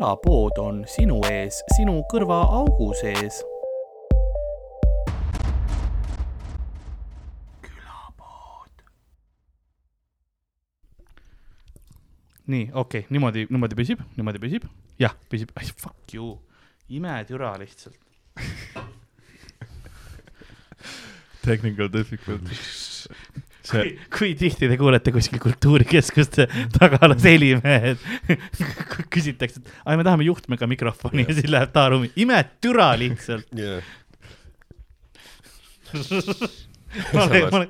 külapood on sinu ees, sinu kõrvaaugu sees. külapood. nii, okei okay,, niimoodi, niimoodi püsib, niimoodi püsib, jah, püsib, fuck you, imetüra lihtsalt. Technical difficulties see... kui, kui tihti te kuulete kuskil kultuurikeskuste tagalas helimehed küsitakse, et ai, me tahame juhtmega mikrofoni yeah. ja siis läheb Taaru, imetüra lihtsalt yeah. samas,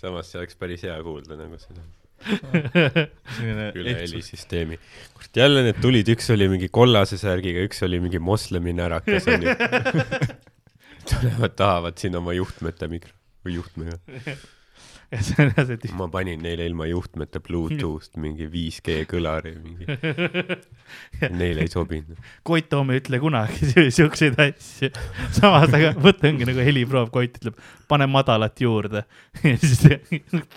samas see oleks päris hea kuulda nagu seda üle helisüsteemi. kurat, jälle need tulid, üks oli mingi kollase särgiga, üks oli mingi moslemi närakas onju. tulevad, tahavad siin oma juhtmete mikro või juhtmega ja see on see. ma panin neile ilma juhtmeta Bluetooth mingi 5G kõlari mingi Neile ei sobinud. Koit Toom ei ütle kunagi siukseid asju. samas, aga mõte ongi nagu heliproov, Koit ütleb, pane madalat juurde. ja siis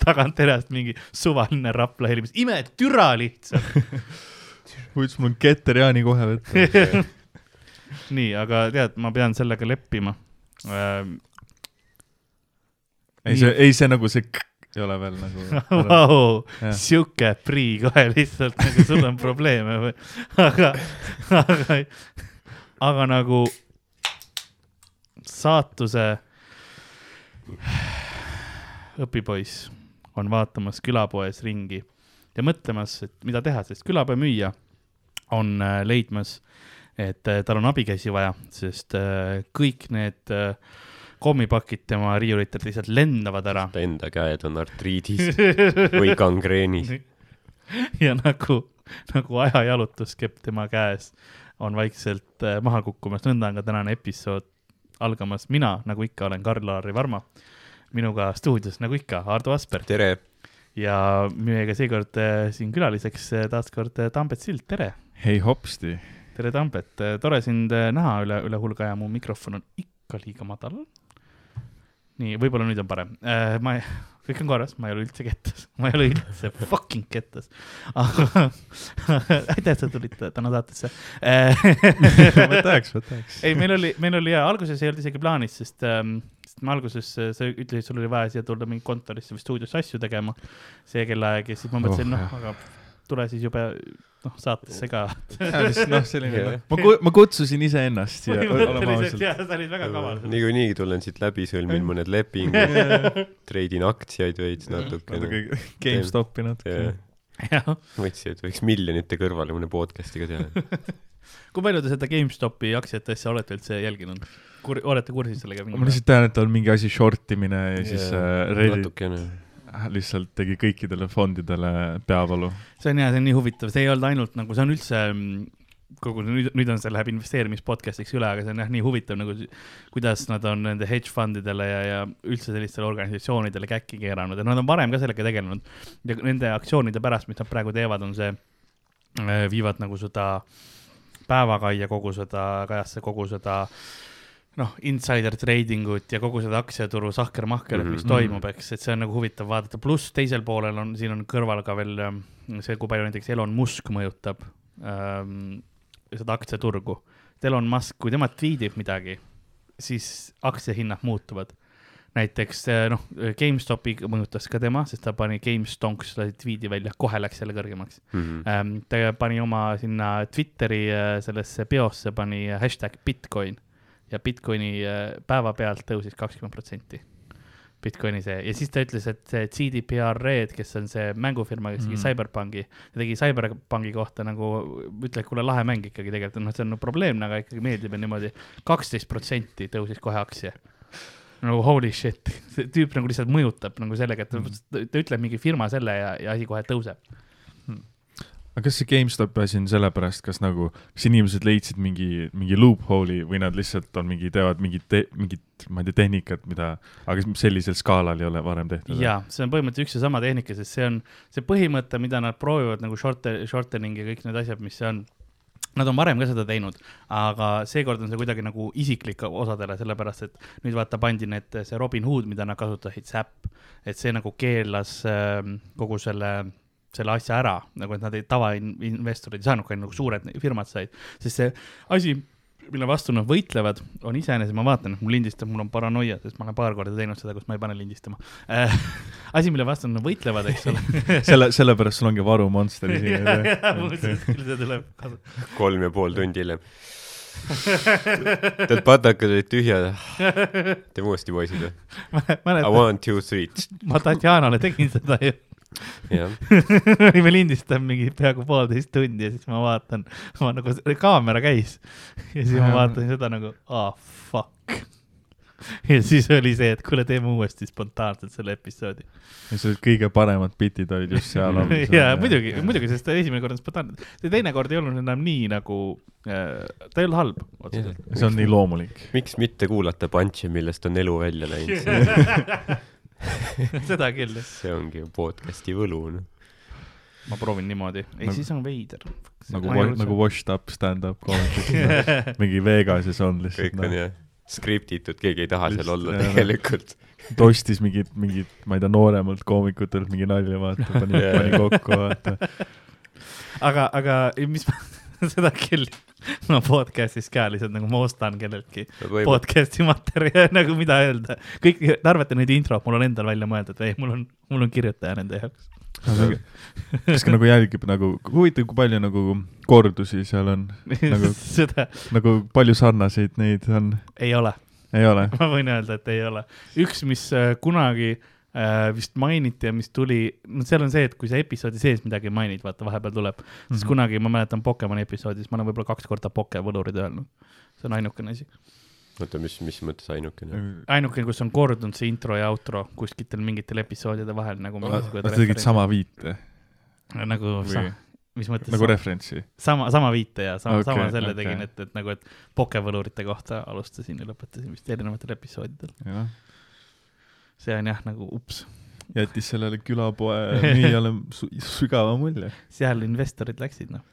tagantjärjest mingi suvaline Rapla helimees, ime türa lihtsalt. muidu mul on keter Jaani kohe võtta nii, aga tead, ma pean sellega leppima äh, ei, see, ei see nagu see ei ole veel nagu wow, sihuke prii kohe lihtsalt nagu sul on probleeme või, aga, aga, aga nagu saatuse õpipoiss on vaatamas külapoes ringi ja mõtlemas, et mida teha, sest külapoe müüja on äh, leidmas, et äh, tal on abikäsi vaja, sest äh, kõik need äh, kommipakid tema riiulitelt lihtsalt lendavad ära. ta enda käed on artriidis või gangreenis. ja nagu, nagu ajajalutuskepp tema käes on vaikselt äh, maha kukkumas, nõnda on ka tänane episood algamas. mina, nagu ikka, olen Karl-Lari Varma. minuga stuudios, nagu ikka, Ardo Asper. tere! ja meiega seekord äh, siin külaliseks äh, taas kord Tambet Sild, tere! hei hopsti! tere, Tambet, tore sind näha üle, üle hulga ja mu mikrofon on ikka liiga madal nii, võib-olla nüüd on parem äh,. ma, kõik on korras, ma ei ole üldse kettas, ma ei ole üldse fucking kettas. aitäh, et sa tulid täna saatesse võtaks, võtaks. ei, meil oli, meil oli ja alguses ei olnud isegi plaanis, sest ähm, sest me alguses, sa ütlesid, sul oli vaja siia tulla mingi kontorisse või stuudiosse asju tegema. see kellaaeg ja siis ma mõtlesin oh,, noh, aga tule siis jube noh, saatesse ka. noh, selline yeah., ma, ma kutsusin iseennast siia. põhimõtteliselt jah, sa olid väga kaval. niikuinii tulen siit läbi, sõlmin mõned lepingud, treidin aktsiaid veits natuke. natuke GameStopi natuke. mõtlesin, et võiks miljonite kõrvale mõne podcast'i ka teha kui palju te seda GameStopi aktsiate asja olete üldse jälginud? Kur-, olete kursis sellega? ma lihtsalt tean, et on mingi asi short imine ja yeah, siis äh, Reddit natukene lihtsalt tegi kõikidele fondidele peavalu. see on jah, see on nii huvitav, see ei olnud ainult nagu, see on üldse mm, kogu nüüd, nüüd on see läheb investeerimis podcast'iks üle, aga see on jah nii huvitav nagu, kuidas nad on nende hedge fundidele ja, ja üldse sellistele organisatsioonidele käkki keeranud ja nad on varem ka sellega tegelenud. ja nende aktsioonide pärast, mis nad praegu teevad, on see, äh, viivad nagu seda päevakaia kogu seda, kajasse kogu seda äh, noh, insider trading ut ja kogu seda aktsiaturu sahkermahkerit, mis mm -hmm. toimub, eks, et see on nagu huvitav vaadata, pluss teisel poolel on, siin on kõrval ka veel ähm, see, kui palju näiteks Elon Musk mõjutab ähm, seda aktsiaturgu. Elon Musk, kui tema tweetib midagi, siis aktsiahinnad muutuvad. näiteks äh, noh, GameStopi mõjutas ka tema, sest ta pani GameStonks tweet'i välja, kohe läks jälle kõrgemaks mm. -hmm. ta pani oma sinna Twitteri äh, sellesse peosse pani hashtag Bitcoin ja Bitcoini äh, päevapealt tõusis kakskümmend protsenti. Bitcoini see ja siis ta ütles, et see GDPR Red, kes on see mängufirma, kes tegi mm. Cyberpunki, ta tegi Cyberpunki kohta nagu, ütle, et kuule, lahe mäng ikkagi tegelikult, noh, see on no, probleemne, aga ikkagi meeldib ja niimoodi. kaksteist protsenti tõusis kohe aktsia nagu holy shit, see tüüp nagu lihtsalt mõjutab nagu sellega, et ta, mm. ta ütleb mingi firma selle ja, ja asi kohe tõuseb aga kas see GameStopi asi on sellepärast, kas nagu, kas inimesed leidsid mingi, mingi loophole'i või nad lihtsalt on mingi, teevad mingit te,, mingit, ma ei tea, tehnikat, mida, aga sellisel skaalal ei ole varem tehtud? jaa, see on põhimõtteliselt üks ja sama tehnika, sest see on see põhimõte, mida nad proovivad nagu short, shortening ja kõik need asjad, mis see on Nad on varem ka seda teinud, aga seekord on see kuidagi nagu isiklik osadele, sellepärast et nüüd vaata pandi need, see Robin Hood, mida nad kasutasid, äpp, et see nagu keelas äh, kogu selle selle asja ära, nagu et nad ei, tavainvestorid ei saanud, ainult nagu suured firmad said, sest see asi, mille vastu nad võitlevad, on iseenesest, ma vaatan, mul lindistab, mul on paranoia, sest ma olen paar korda teinud seda, kus ma ei pane lindistama äh. asi, mille vastu nad võitlevad, eks ole. selle, sellepärast sul ongi varumonster siin. muuseas, küll see tuleb kasu. kolm ja pool tundi hiljem. Need patakad olid tühjad. teeme uuesti, poisid või? I want two, three. ma Tatjanale tegin seda ju. Jah, me lindistame mingi peaaegu poolteist tundi ja siis ma vaatan, ma nagu, kaamera käis ja siis ma vaatasin seda nagu, aa oh, fuck. ja siis oli see, et kuule, teeme uuesti spontaanselt selle episoodi. ja see kõige paremad bitid olid just seal all. ja muidugi, muidugi, sest esimene kord on spontaanne, see teine kord ei olnud enam nii nagu äh,, ta ei olnud halb otseselt. see on nii loomulik. miks mitte kuulata Punch'i, millest on elu välja läinud seda küll, see ongi ju podcast'i võlu, noh. ma proovin niimoodi, ei Nagu- siis on veider. nagu, nagu washed up stand-up koomikid. mingi Vegases on lihtsalt kõik on. jah skriptitud, keegi ei taha seal Lihtsalt, olla jah. tegelikult. ta ostis mingit, mingit, ma ei tea, nooremalt koomikutelt mingi nalja, vaata, pani pani kokku, vaata. aga, aga mis ma, seda küll, ma podcast'is ka lihtsalt nagu ma ostan kelleltki podcast'i materjali, nagu mida öelda. kõik, te arvate neid introt, mul on endal välja mõeldud või mul on, mul on kirjutaja nende jaoks. kas ka nagu jälgib nagu, huvitav, kui palju nagu kordusi seal on, Nagu- seda nagu palju sarnaseid neid on, ei ole, ei ole? ma võin öelda, et ei ole. üks, mis äh, kunagi äh, vist mainiti ja mis tuli, no seal on see, et kui sa episoodi sees midagi mainid, vaata vahepeal tuleb mm, -hmm. siis kunagi ma mäletan Pokemoni episoodis, ma olen võib-olla kaks korda pokevõlurid öelnud. see on ainukene asi. oota, mis, mis mõttes ainukene? ainuke, kus on kordunud see intro ja outro kuskitel mingitel episoodide vahel nagu Nad tegid sama viite nagu või sa,, mis mõttes nagu referentsi. sama, sama viite ja sama okay,, sama selle okay. tegin, et, et nagu, et pokevõlurite kohta alustasin ja lõpetasin vist erinevatel episoodidel. jah, see on jah nagu ups, jättis sellele külapoe müüjale sügava mulje. seal investorid läksid noh.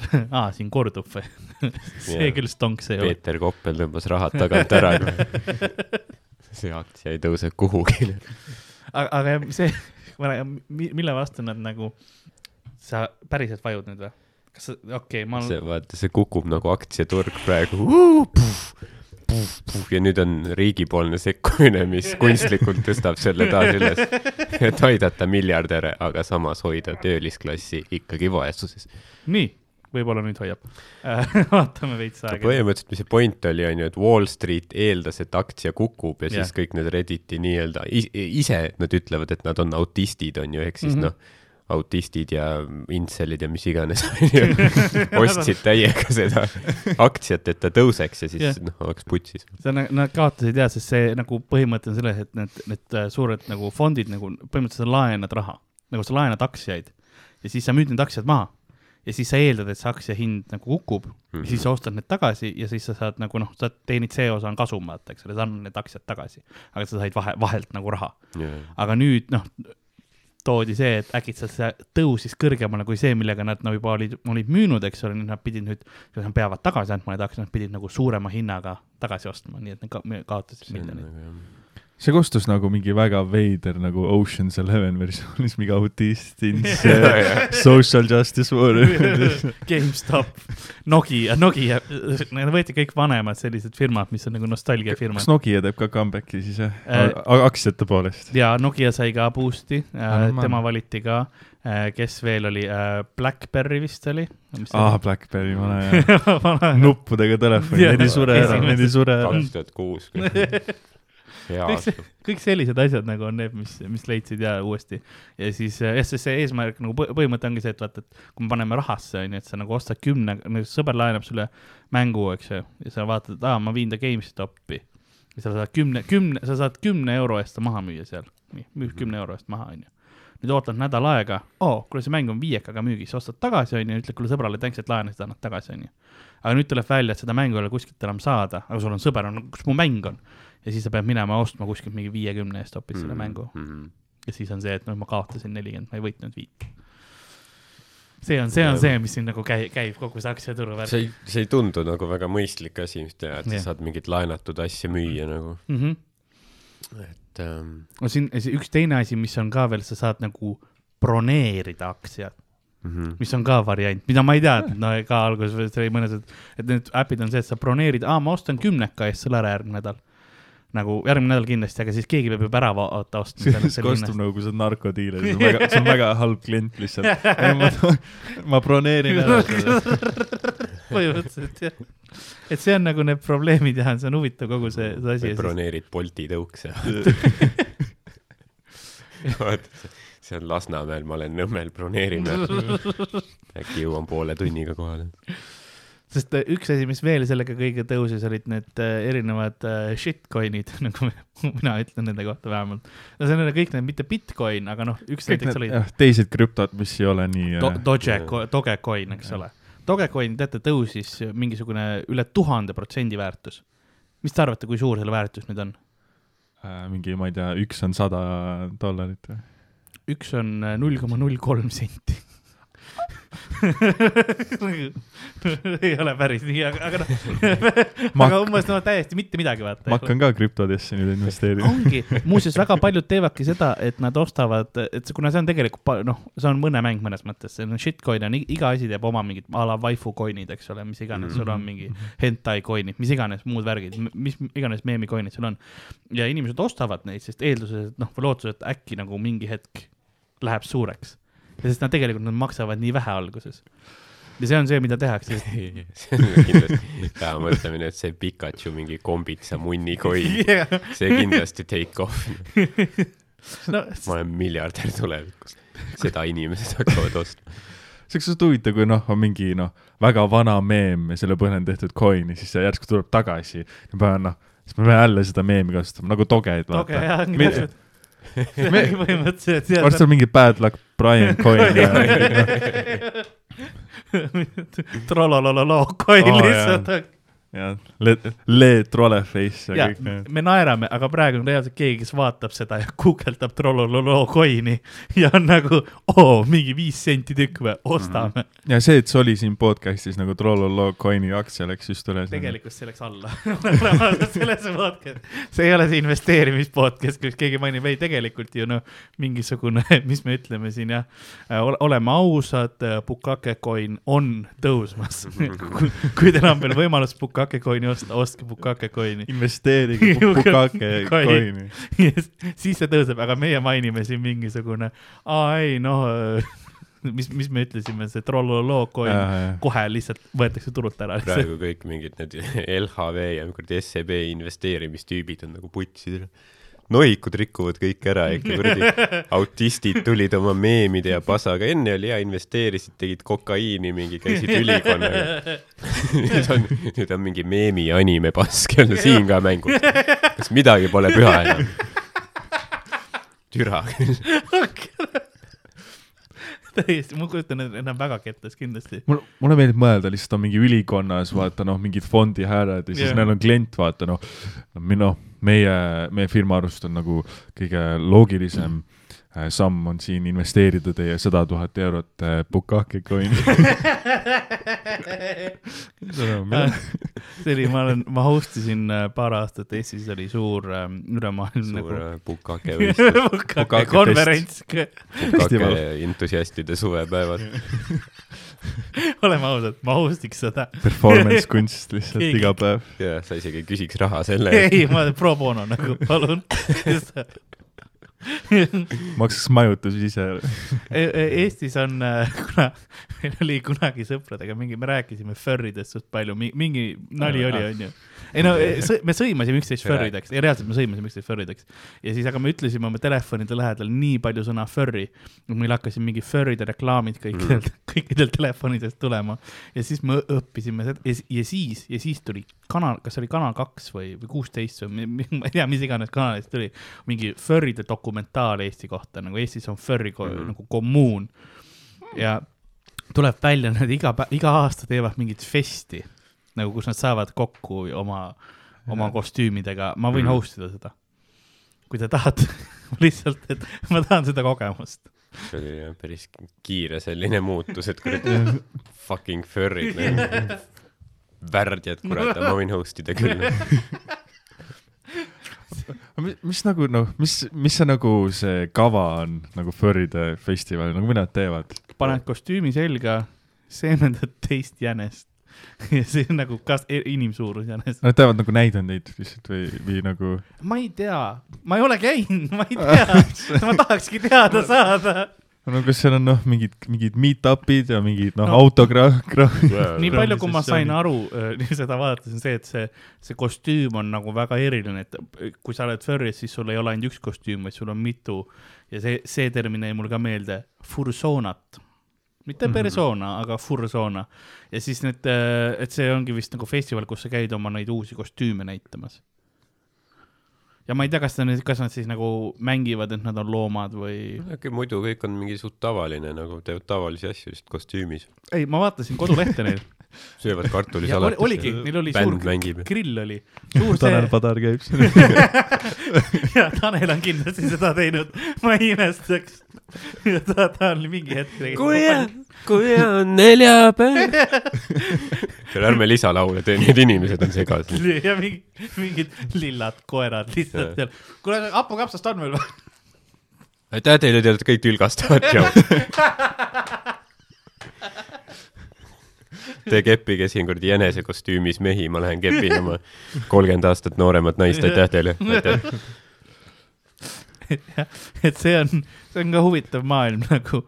aa, siin kordub või? see Jaa. küll stonks ei ole. Peeter Koppel tõmbas rahad tagant ära. see aktsia ei tõuse kuhugi. aga, aga see, mille vastu nad nagu, sa päriselt vajud nüüd või? kas sa, okei okay,, ma see, vaata, see kukub nagu aktsiaturg praegu. Ja nüüd on riigipoolne sekkumine, mis kunstlikult tõstab selle taas üles, et aidata miljardäre, aga samas hoida töölisklassi ikkagi vaesuses. nii, võib-olla nüüd hoiab. vaatame veits aega. põhimõtteliselt, mis see point oli, on ju, et Wall Street eeldas, et aktsia kukub ja Jah. siis kõik need Redditi nii-öelda, ise nad ütlevad, et nad on autistid, on ju, ehk siis mm -hmm. noh, autistid ja intselid ja mis iganes ostsid täiega seda aktsiat, et ta tõuseks ja siis Jah. noh, oleks putsis. see on, nad kaotasid jah, sest see nagu põhimõte on selles, et need, need äh, suured nagu fondid nagu põhimõtteliselt sa laenad raha, nagu sa laenad aktsiaid ja siis sa müüd need aktsiad maha ja siis sa eeldad, et see aktsia hind nagu kukub mm -hmm. ja siis sa ostad need tagasi ja siis sa saad nagu noh, sa teenid see osa on kasum, vaata, eks ole, sa annad need aktsiad tagasi, aga sa said vahe, vahelt nagu raha. aga nüüd noh, toodi see, et äkitselt see tõusis kõrgemale kui see, millega nad no juba olid, olid müünud, eks ole, nüüd nad pidid nüüd, nad peavad tagasi andma need aktsiad, nad pidid nagu suurema hinnaga tagasi ostma, nii et nad ka, kaotasid miljoneid. See kostus nagu mingi väga veider nagu Ocean's Eleven versioonis, mingi autist in social justice warrior. GameStop, Nokia, Nokia, need võeti kõik vanemad sellised firmad, mis on nagu nostalgiafirmad kas. Nokia teeb ka comeback'i siis jah Äh, äh,? aktsiate poolest? ja Nokia sai ka boost'i Ah, äh,, no tema valiti ka, kes veel oli, Blackberry vist oli. aa, Blackberry, vana hea. nuppudega telefon, Jaa. need ei sure ära, need ei sure ära. kaks tuhat kuus. Kõik see kõik sellised asjad nagu on need, mis, mis leidsid ja uuesti. ja siis jah, see, see eesmärk nagu põ- põhimõte ongi see, et vaata, et kui me paneme rahasse, onju, et sa nagu ostad kümne, nagu sõber laenab sulle mängu, eks ju, ja sa vaatad, et aa, ma viin ta GameStopi. ja sa saad kümne, kümne, sa saad kümne euro eest ta maha müüa seal, müüd kümne euro eest maha, onju nüüd ootad nädal aega, oo, kuule see mäng on viiekaga müügis, ostad tagasi, onju, ütled kuule sõbrale thanks, et laenasid, annad tagasi, onju. aga nüüd tuleb välja, et seda mängu ei ole kuskilt enam saada, aga sul on sõber on, kus mu mäng on. Ja siis sa pead minema ostma kuskilt mingi viiekümne eest hoopis selle mängu -hmm. ja siis on see, et noh, ma kaotasin nelikümmend, ma ei võitnud viit. see on, see on see, mis siin nagu käib, käib kogu see aktsiaturu värk see ei, see ei tundu nagu väga mõistlik asi, mis teha, et sa Jah. saad mingit laenatud asja müüa nagu, mm. -hmm. et ähm, no siin üks teine asi, mis on ka veel, sa saad nagu broneerida aktsiad, Mhm. mis on ka variant, mida ma ei teadnud, no ka alguses oli mõnes, et, et need äpid on see, et sa broneerid, aa, ma ostan kümneka eest selle ära järgmine nädal. Nagu järgmine nädal kindlasti, aga siis keegi peab juba ära vaata ostma kostub nagu, kui sa oled narkodiiler, see on väga, see on väga halb klient lihtsalt. ma, ma broneerin ära selle. põhimõtteliselt jah. et see on nagu need probleemid ja see on huvitav kogu see, see asi. broneerid Bolti tõukse. vaata, see on Lasnamäel, ma olen Nõmmel, broneerime. äkki jõuan poole tunniga kohale. Sest äh, üks asi, mis veel sellega kõige tõusis, olid need äh, erinevad äh, shitcoin'id, nagu mina ütlen nende kohta vähemalt. no see on kõik need, mitte Bitcoin, aga noh, üks kõik näiteks oli teised krüptod, mis ei ole nii Do- Doge, Dogecoin, eks ole. Dogecoin, teate, tõusis mingisugune üle tuhande protsendi väärtus. mis te arvate, kui suur selle väärtus nüüd on? äh, mingi, ma ei tea, üks on sada dollarit või? üks on null koma null kolm senti. ei ole päris nii, aga, aga noh, aga umbes no täiesti mitte midagi, vaata. ma hakkan ka krüptodesse nüüd investeerima. ongi, muuseas väga paljud teevadki seda, et nad ostavad, et kuna see on tegelikult noh, see on mõnemäng mõnes mõttes, see on shitcoin on, iga asi teeb oma mingid a la waifu coin'id, eks ole, mis iganes, sul on mingi hentai coin'id, mis iganes muud värgid, mis iganes meemi coin'id sul on. ja inimesed ostavad neid, sest eelduses, et noh, või lootuses, et äkki nagu mingi hetk läheb suureks. Ja sest nad tegelikult, nad maksavad nii vähe alguses. ja see on see, mida tehakse, sest see on kindlasti hea mõtlemine, et see Pikachu mingi kombitsa munnikoin, see kindlasti take off. no ma olen miljardär tulevikus. seda inimesed hakkavad ostma. see oleks suht huvitav, kui noh, on mingi noh, väga vana meem ja selle põhjal on tehtud coin'i, siis see järsku tuleb tagasi ja ma pean noh, siis ma pean jälle seda meemi kasutama nagu togeid, toge vaata. jah, Me- täpselt. põhimõtteliselt. varsti on mingi bad luck Brian coin ja trollolololo coin lihtsalt. Ja le, le troleface ja ja kõik need. me naerame, aga praegu on reaalselt keegi, kes vaatab seda ja guugeldab trollololo coin'i ja on nagu, oo, mingi viis senti tükk või, ostame. ja see, et see oli siin podcast'is nagu Trollolo coin'i aktsia läks just üles. tegelikult see läks alla. selles podcast, see ei ole see investeerimispodcast, kus keegi mainib, ei tegelikult ju noh, mingisugune, mis me ütleme siin jah, oleme ausad, Bukake coin on tõusmas. kui teil on veel võimalus Bukake coin'i osta, ostke Bukake coin'i. investeerige Bukake coin'i. siis see tõuseb, aga meie mainime siin mingisugune, aa ei noh, mis, mis me ütlesime, see trolloloo coin kohe lihtsalt võetakse turult ära. praegu kõik mingid need LHV ja kuradi SEB investeerimistüübid on nagu putsid. Nohikud rikuvad kõik ära ikka kuradi, autistid tulid oma meemide ja pasaga, enne oli hea, investeerisid, tegid kokaiini mingi, käisid ülikonnaga. nüüd on, nüüd on mingi meemi anime pask jälle siin ka mängus. kas midagi pole püha enam? türa küll. täiesti, ma kujutan ette, et nad on väga kettas kindlasti. mul, mulle meeldib mõelda, lihtsalt on mingi ülikonnas, vaata noh, mingid fondihääled ja siis yeah. neil on klient, vaata noh, noh, meie, meie firma arust on nagu kõige loogilisem äh, samm on siin investeerida teie sada tuhat eurot äh, Bukake coin'i. see oli, ma olen, ma host isin äh, paar aastat Eestis oli suur ähm, ülemaailmne suur nagu äh, pukake võistlus, Bukake Bukake konverents, pukake entusiastide suvepäevad. oleme ausad, ma host'iks seda. Performance kunst lihtsalt Keegi- iga päev. ja sa isegi küsiks raha selle eest. ei, ma pro bono nagu, palun. maksaks majutus ise. E-, Eestis on, kuna meil oli kunagi sõpradega mingi, me rääkisime furridest suht palju, mingi nali oli, onju. Ei no sõ- me sõimasime üksteist furrideks ja reaalselt me sõimasime üksteist furrideks. ja siis, aga me ütlesime oma telefonide lähedal nii palju sõna furry, meil hakkasid mingi furride reklaamid kõikidel mm, kõikidel telefonidest tulema. ja siis me õppisime seda ja, ja siis, ja siis tuli kanal, kas oli Kanal kaks või, või kuusteist või ma ei tea, mis iganes kanalist tuli, mingi furride dokumentaal Eesti kohta, nagu Eestis on furry mm nagu kommuun. ja tuleb välja, nad iga päev, iga aasta teevad mingit festi nagu, kus nad saavad kokku oma, oma kostüümidega, ma võin Mhm. host ida seda. kui te tahate, lihtsalt, et ma tahan seda kogemust. see oli jah päris kiire selline muutus, et kuradi fucking furry'd, värdjad, kurat, ma võin host ida küll. mis, mis nagu noh, mis, mis see nagu see kava on nagu furride festivalil, nagu mida nad teevad? paned kostüümi selga, seemendad teist jänest ja see on nagu kas-, inimsuurus jänes. Nad teevad nagu näidendeid lihtsalt või, või nagu ma ei tea, ma ei ole käinud, ma ei tea, ma tahakski teada saada. no kas seal on noh, mingid, mingid meet-up'id ja mingid noh No. no., autograaf, nii palju, kui ma sain aru, seda vaadates on see, et see, see kostüüm on nagu väga eriline, et kui sa oled furry's, siis sul ei ole ainult üks kostüüm, vaid sul on mitu ja see, see termin jäi mul ka meelde, fursoonat. Mitte Mhm. persona, aga fursona. ja siis need, et see ongi vist nagu festival, kus sa käid oma neid uusi kostüüme näitamas. Ja ma ei tea, kas ta nüüd, kas nad siis nagu mängivad, et nad on loomad või, äkki muidu kõik on mingi suht tavaline nagu teevad tavalisi asju lihtsalt kostüümis, ei, ma vaatasin kodulehte neil söövad kartulisalatit. oligi, neil oli bänd suur mängib. grill oli, suur Tanel see, Padar käib siin. ja Tanel on kindlasti seda teinud, ma ei imestaks. ta, ta oli mingi hetk. kui hea, kui on neljapäev. ärme lisalaule tee, need inimesed on segased. ja mingi, mingid lillad koerad lihtsalt seal. kuule, hapukapsast on veel või? aitäh teile, te olete kõik tülgastavad, tšau. Te keppige siin kuradi jänesekostüümis mehi, ma lähen kepin oma kolmkümmend aastat nooremat naist, aitäh teile, aitäh. et see on, see on ka huvitav maailm nagu,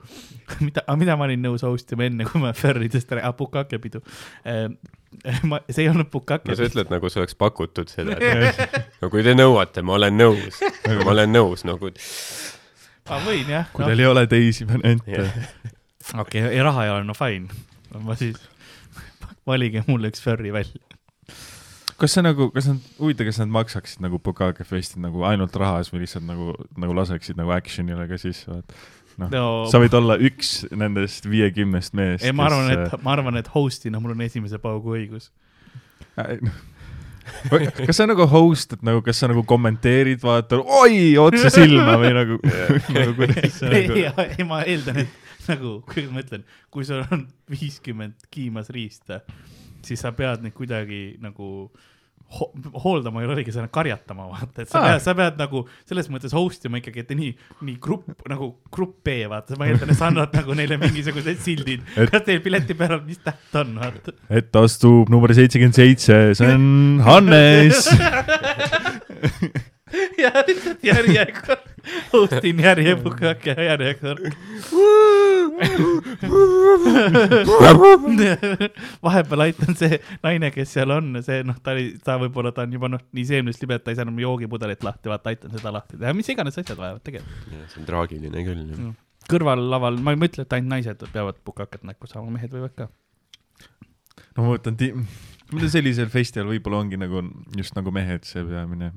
mida, mida ma olin nõus host ima enne, kui ma Ferridest rääkisin, ah pukakepidu. ma, see ei olnud no sa ütled nagu see oleks pakutud seda, et no kui te nõuate, ma olen nõus, ma olen nõus nagu ma võin jah. kui teil ei ole teisi variante Jah. okei okay,, raha ei ole, no fine. ma siis, valige mulle üks Ferri välja. kas see nagu, kas nad, huvitav, kas nad maksaksid nagu Bukake Festi nagu ainult raha eest või lihtsalt nagu, nagu laseksid nagu action'ile ka sisse, vaat. Noh no sa võid olla üks nendest viiekümnest mehest. ei, ma arvan, et, ma arvan, et host'ina mul on esimese paugu õigus. kas sa nagu host, et nagu, kas sa nagu kommenteerid, vaata, oi, otse silma või nagu nagu kuidas sa nagu,, ei ma eeldan, et nagu, kuidas ma ütlen, kui sul on viiskümmend kiimas riista, siis sa pead neid kuidagi nagu ho hooldama ei ole õige sõna, karjatama vaata, et sa Aa. pead, sa pead nagu selles mõttes host ima ikkagi, et nii, nii grupp nagu grupp B vaata, ma eeldan, et sa annad nagu neile mingisugused sildid, Et- kas teil pileti peal mis täht on, vaata. et astub number seitsekümmend seitse, see on Hannes. ja lihtsalt järjekord, host'in järje, pukake järjekord. vahepeal aitan see naine, kes seal on, see noh, ta oli, ta võib-olla ta on juba noh, nii seemnest libe, et ta ei saa enam joogipudelit lahti, vaata aitan seda lahti teha, mis iganes asjad vajavad tegema. see on traagiline küll. kõrvallaval, ma ei mõtle, et ainult naised peavad pukakat näkku saama, mehed võivad ka. no ma mõtlen, sellisel festival võib-olla ongi nagu just nagu mehed see peamine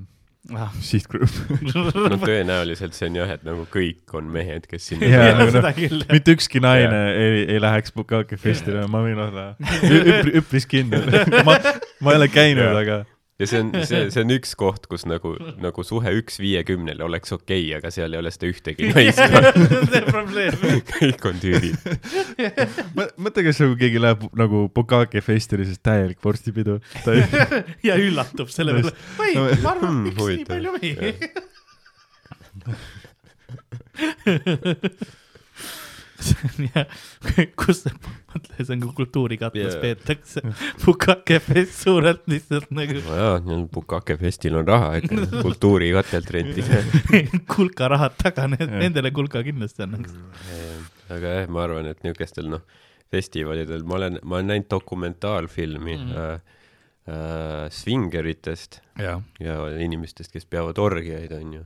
Ah. sihtgrupp. no tõenäoliselt see on jah, et nagu kõik on mehed, kes sinna Jaa, jah, nagu küll. mitte ükski naine ei, ei läheks Bukake festivali, ma võin olla üpri, üpris kindel. ma, ma ei ole käinud, aga ja see on, see, see on üks koht, kus nagu, nagu suhe üks viiekümnele oleks okei okay,, aga seal ei ole seda ühtegi naist. see on probleem. kõik on tüübid. mõ- mõtle, kas nagu keegi läheb nagu Bukake festivali, siis täielik vorstipidu. ja üllatub selle peale, oi, ma arvan, Hmm, miks nii palju mehi. see kus, mõtle, see on kui kultuurikatlas Jaa. peetakse pukakefest suurelt lihtsalt nagu nojah, Bukake festil on raha ikka, kultuurikatelt rentida. kulkarahad taga, Jah. nendele kulka kindlasti annaks. aga jah, ma arvan, et niisugustel noh, festivalidel ma olen, ma olen näinud dokumentaalfilmi mm. äh, äh, svingeritest jaa. ja inimestest, kes peavad orgiaid, onju.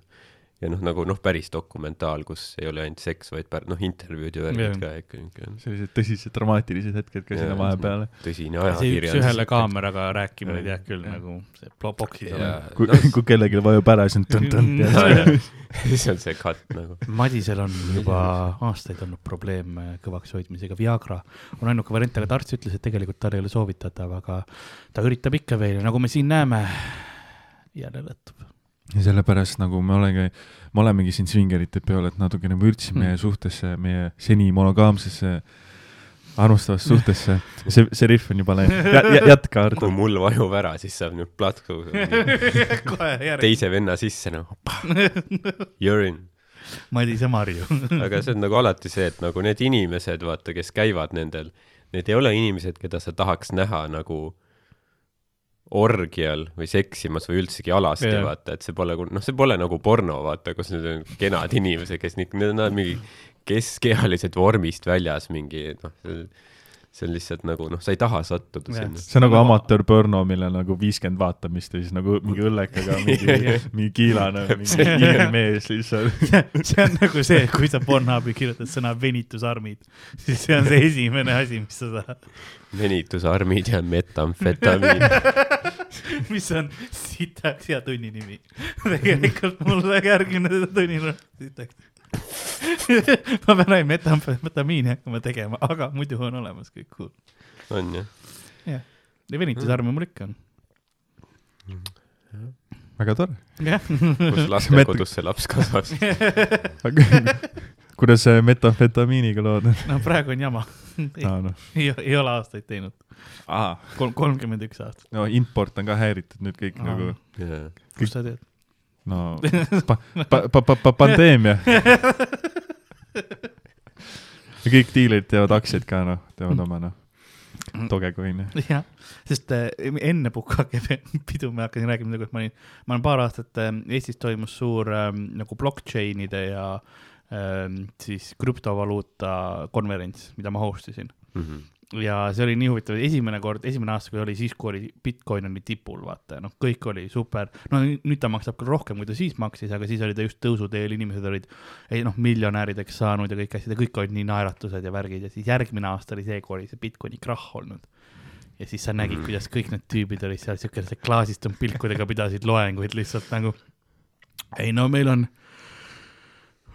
Ja noh, nagu noh, päris dokumentaal, kus ei ole ainult seks, vaid pär-, noh, intervjuud ja värgid ka ikka niisugune sellised tõsised dramaatilised hetked ka sinna vahepeale. tõsine üks ühele ajakirjandus. kaameraga rääkimine tead küll Jah. nagu see plo- boksis Jaa. on. kui No-, kui kellelgi vajub ära, siis on tõnd-tõnd Jaa, ja siis on see cut nagu. Madisel on juba aastaid olnud probleem kõvaks hoidmisega, Viagra on ainuke variant, aga arst ütles, et tegelikult tal ei ole soovitatav, aga ta üritab ikka veel ja nagu me siin näeme, jälle lõtub. Ja sellepärast nagu me oleme, me olemegi siin svingerite peal, et natukene vürtsime Hmm. meie suhtesse, meie seni monogaamsesse armastavasse suhtesse, see, see riff on juba läinud, jätka, kui Ardo. mul vajub ära, siis saab nüüd platku kohe järgi. teise venna sisse nagu. You are in. Madise Marju. aga see on nagu alati see, et nagu need inimesed, vaata, kes käivad nendel, need ei ole inimesed, keda sa tahaks näha nagu orgial või seksimas või üldsegi alasti yeah., vaata, et see pole, noh, see pole nagu porno, vaata, kus need on kenad inimesed, kes nii, need on mingi keskealised vormist väljas mingi, noh, see on lihtsalt nagu noh, sa ei taha sattuda Jah. sinna. see on nagu amatöörporno, millel nagu viiskümmend vaatamist ja siis nagu mingi õllekaga mingi, mingi kiilane, mingi hiire mees lihtsalt. see on nagu see, kui sa Pornhubi kirjutad sõna venitusarmid, siis see on see esimene asi, mis sa saad, venitusarmid ja metamfetamiin. mis on sitaks hea tunni nimi. tegelikult mulle järgmine tunni on sitaks. ma pean ainult metamfetamiini hakkama tegema, aga muidu on olemas kõik cool. on jah? jah, ja venitusarme mul ikka on. väga tore. kus lastekodus see laps kasvas. kuidas see metamfetamiiniga lood on? no praegu on jama. aa noh, ei, ei ole aastaid teinud, kolm, kolmkümmend üks aastat. no import on ka häiritud nüüd kõik Aa. nagu, kust sa tead? No pa, pa, pa, pa, pa, pandeemia. ja kõik diilerid teevad aktsiaid ka noh, teevad oma noh, Dogecoin'i. jah, sest äh, enne Pukake pidu ma hakkasin rääkima nagu, et ma olin, ma olen paar aastat äh,, Eestis toimus suur äh, nagu blockchain'ide ja äh, siis krüptovaluuta konverents, mida ma host isin. Mhm. Ja see oli nii huvitav, esimene kord, esimene aasta, kui oli siis, kui oli Bitcoin oli tipul, vaata, noh, kõik oli super. no nüüd ta maksab küll rohkem, kui ta siis maksis, aga siis oli ta just tõusuteel, inimesed olid ei noh, miljonärideks saanud ja kõik asjad ja kõik olid nii naeratused ja värgid ja siis järgmine aasta oli see, kui oli see Bitcoini krahh olnud. ja siis sa nägid, Mhm. kuidas kõik need tüübid olid seal siukeste klaasistunud pilkudega, pidasid loenguid lihtsalt nagu. ei no meil on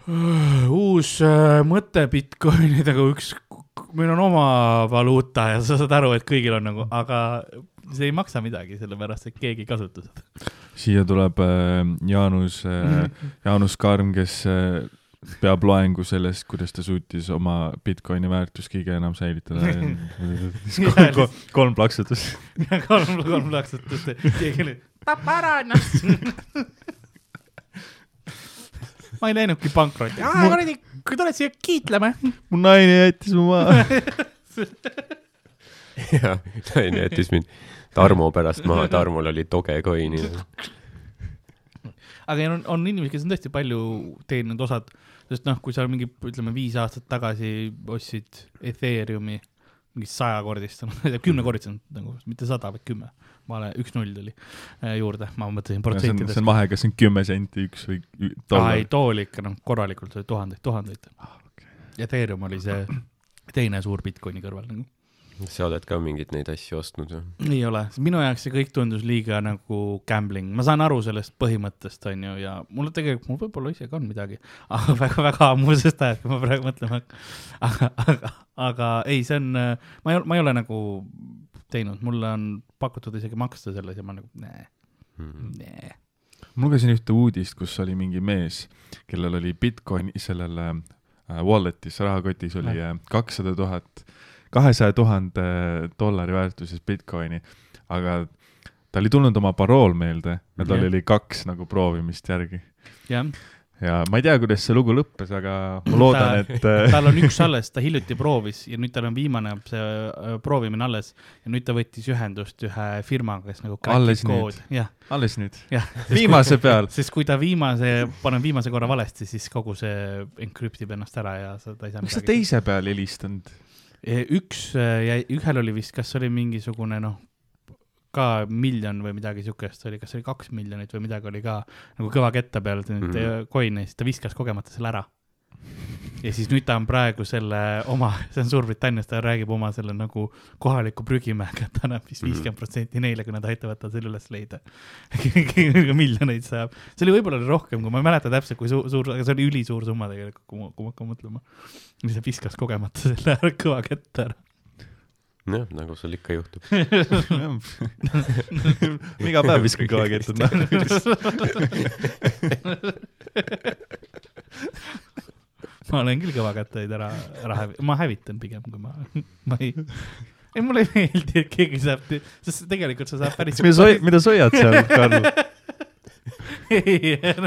uh, uus uh, mõte Bitcoinidega, üks, meil on oma valuuta ja sa saad aru, et kõigil on nagu, aga see ei maksa midagi, sellepärast et keegi ei kasuta seda. siia tuleb äh, Jaanus äh,, Jaanus Karm, kes äh, peab loengu sellest, kuidas ta suutis oma Bitcoini väärtust kõige enam säilitada. kolm, kolm plaksutust. kolm, kolm plaksutust, keegi oli, tapa ära ennast. ma ei näinudki pankrotti, kuradi, kui tuled siia kiitlema. mu naine jättis mu maha. jah, naine jättis mind Tarmo pärast maha, Tarmol oli Dogecoin'i. aga on, on inimesi, kes on tõesti palju teeninud osad, sest noh, kui sa mingi, ütleme viis aastat tagasi ostsid Ethereumi mingi sajakordistanud, kümnekordistanud nagu, mitte sada, vaid kümme. vale, üks-null tuli äh, juurde, ma mõtlesin protsentides see on. vahe, kas see on kümme senti üks või aa ei, dollar. too oli ikka noh, korralikult oli tuhandeid, tuhandeid. Ethereum oli see teine suur Bitcoini kõrval nagu. Sa oled ka mingeid neid asju ostnud või? ei ole, minu jaoks see kõik tundus liiga nagu gambling, ma saan aru sellest põhimõttest, onju, ja mul tegelikult, mul võib-olla isegi on midagi, aga väga-väga ammusest ajast, kui ma praegu mõtlema hakkan. aga, aga, aga ei, see on, ma ei, ma ei ole nagu teinud, mulle on pakutud isegi maksta selles ja ma nagu nee, Mhm. nee. ma lugesin ühte uudist, kus oli mingi mees, kellel oli Bitcoini sellel äh, wallet'is, rahakotis oli äh, kakssada tuhat, kahesaja tuhande dollari väärtuses Bitcoini, aga tal ei tulnud oma parool meelde ja tal Jah. oli kaks nagu proovimist järgi. jah, ja ma ei tea, kuidas see lugu lõppes, aga ma loodan, et äh, tal on üks alles, ta hiljuti proovis ja nüüd tal on viimane see äh, proovimine alles ja nüüd ta võttis ühendust ühe firmaga, kes nagu Alles nüüd? alles nüüd, viimase peal. sest kui ta viimase, paneb viimase korra valesti, siis kogu see enkrüptib ennast ära ja sa, ta ei saa miks sa teise peal helistanud? Üks äh, jäi, ühel oli vist, kas oli mingisugune noh, ka miljon või midagi siukest oli, kas oli kaks miljonit või midagi oli ka nagu kõva ketta peal mm. -hmm. coin'e, siis ta viskas kogemata selle ära. Ja siis nüüd ta on praegu selle oma, see on Suurbritannias, ta räägib oma selle nagu kohaliku prügimäega, et annab vist Mhm. viiskümmend protsenti neile, kui nad aitavad tal selle üles leida. miljoneid saab, see oli võib-olla rohkem, kui ma ei mäleta täpselt, kui suur, suur, aga see oli ülisuur summa tegelikult, kui ma, kui ma hakkan mõtlema. siis ta viskas kogemata selle kõva kätte ära. jah, nagu sul ikka juhtub. iga päev viskan kõva nahka. Ma olen küll kõva käteid ära, ära hävi-, ma hävitan pigem, kui ma, ma ei, ei mulle ei meeldi, et keegi saab, sest tegelikult sa saad päris. mida sa, mida sa hoiad seal, Karl?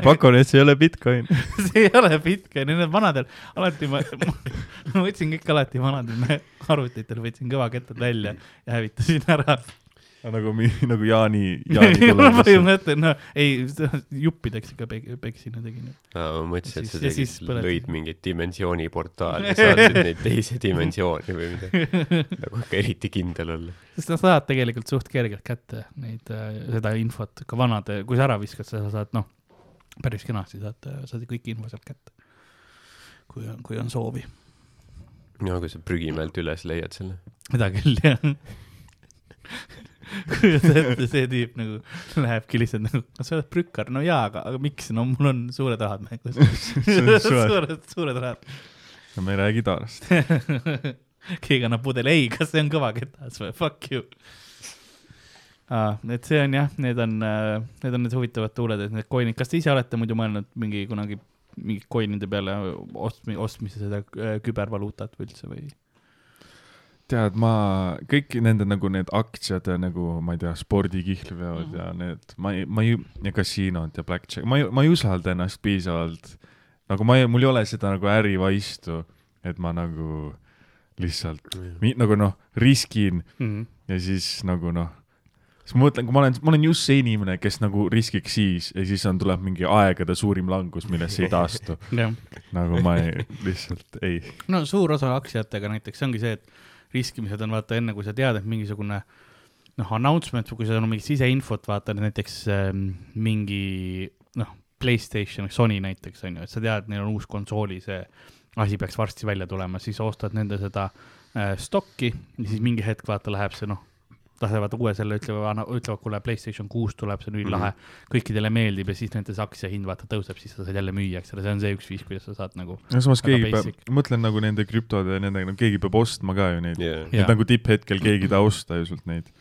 pakun, et see ei ole Bitcoin. see ei ole Bitcoin, need on vanadel, alati ma, ma, ma võtsin kõik alati vanadel arvutitel, võtsin kõvakettad välja ja hävitasin ära. nagu, nagu Jaani, Jaani põhimõtteliselt, no ei, juppideks ikka pek- peksin ja tegin. ma mõtlesin, et sa tegid, lõid mingeid dimensiooniportaale, saatsid neid teise dimensiooni või midagi. nagu ikka eriti kindel olla. sest sa saad tegelikult suht kergelt kätte neid, seda infot ka vanade, kui sa ära viskad, sa saad noh, päris kenasti saad, saad kõik info sealt kätte. kui on, kui on soovi. no kui sa prügimäelt üles leiad selle. seda küll, jah. See tüüp nagu lähebki lihtsalt nagu, sa oled prükkar, no jaa, aga, aga miks, no mul on suured rahad mängus. suured, suured rahad. no me ei räägi taarast. keegi annab pudeli, ei, kas see on kõva ketas või, fuck you ah,. et see on jah, need on, need on need huvitavad tuuled, et need coin'id, kas te ise olete muidu mõelnud mingi kunagi mingi coin'ide peale ostmi-, ostmise seda äh, kübervaluutat või üldse või? tead, ma kõik nende nagu need aktsiad ja nagu ma ei tea, spordikihlveod ja need, ma ei, ma ei, ja kasiinod ja blackjack, ma ei, ma ei usalda ennast piisavalt. nagu ma ei, mul ei ole seda nagu ärivaistu, et ma nagu lihtsalt mi, nagu noh, riskin Mhm. ja siis nagu noh, siis ma mõtlen, kui ma olen, ma olen just see inimene, kes nagu riskiks siis ja siis on, tuleb mingi aegade suurim langus, millest ei taastu. nagu ma ei, lihtsalt ei. no suur osa aktsiatega näiteks ongi see, et riskimised on vaata enne, kui sa tead, et mingisugune noh, announcement kui sa no mingit siseinfot vaatad, näiteks ähm, mingi noh, Playstation, Sony näiteks on ju, et sa tead, neil on uus konsooli, see asi peaks varsti välja tulema, siis ostad nende seda äh, stokki ja siis mingi hetk vaata läheb see noh, lasevad uue selle, ütlevad, ütlevad, kuule, Playstation kuus tuleb, see on ülilahe mm, -hmm. kõikidele meeldib ja siis nende see aktsiahind vaata tõuseb, siis sa saad jälle müüa, eks ole, see on see üks viis, kuidas sa saad nagu no samas keegi basic. peab, mõtlen nagu nende krüptode ja nendega, no keegi peab ostma ka ju neid. Jaa. et nagu tipphetkel keegi ei taha osta ju sult neid.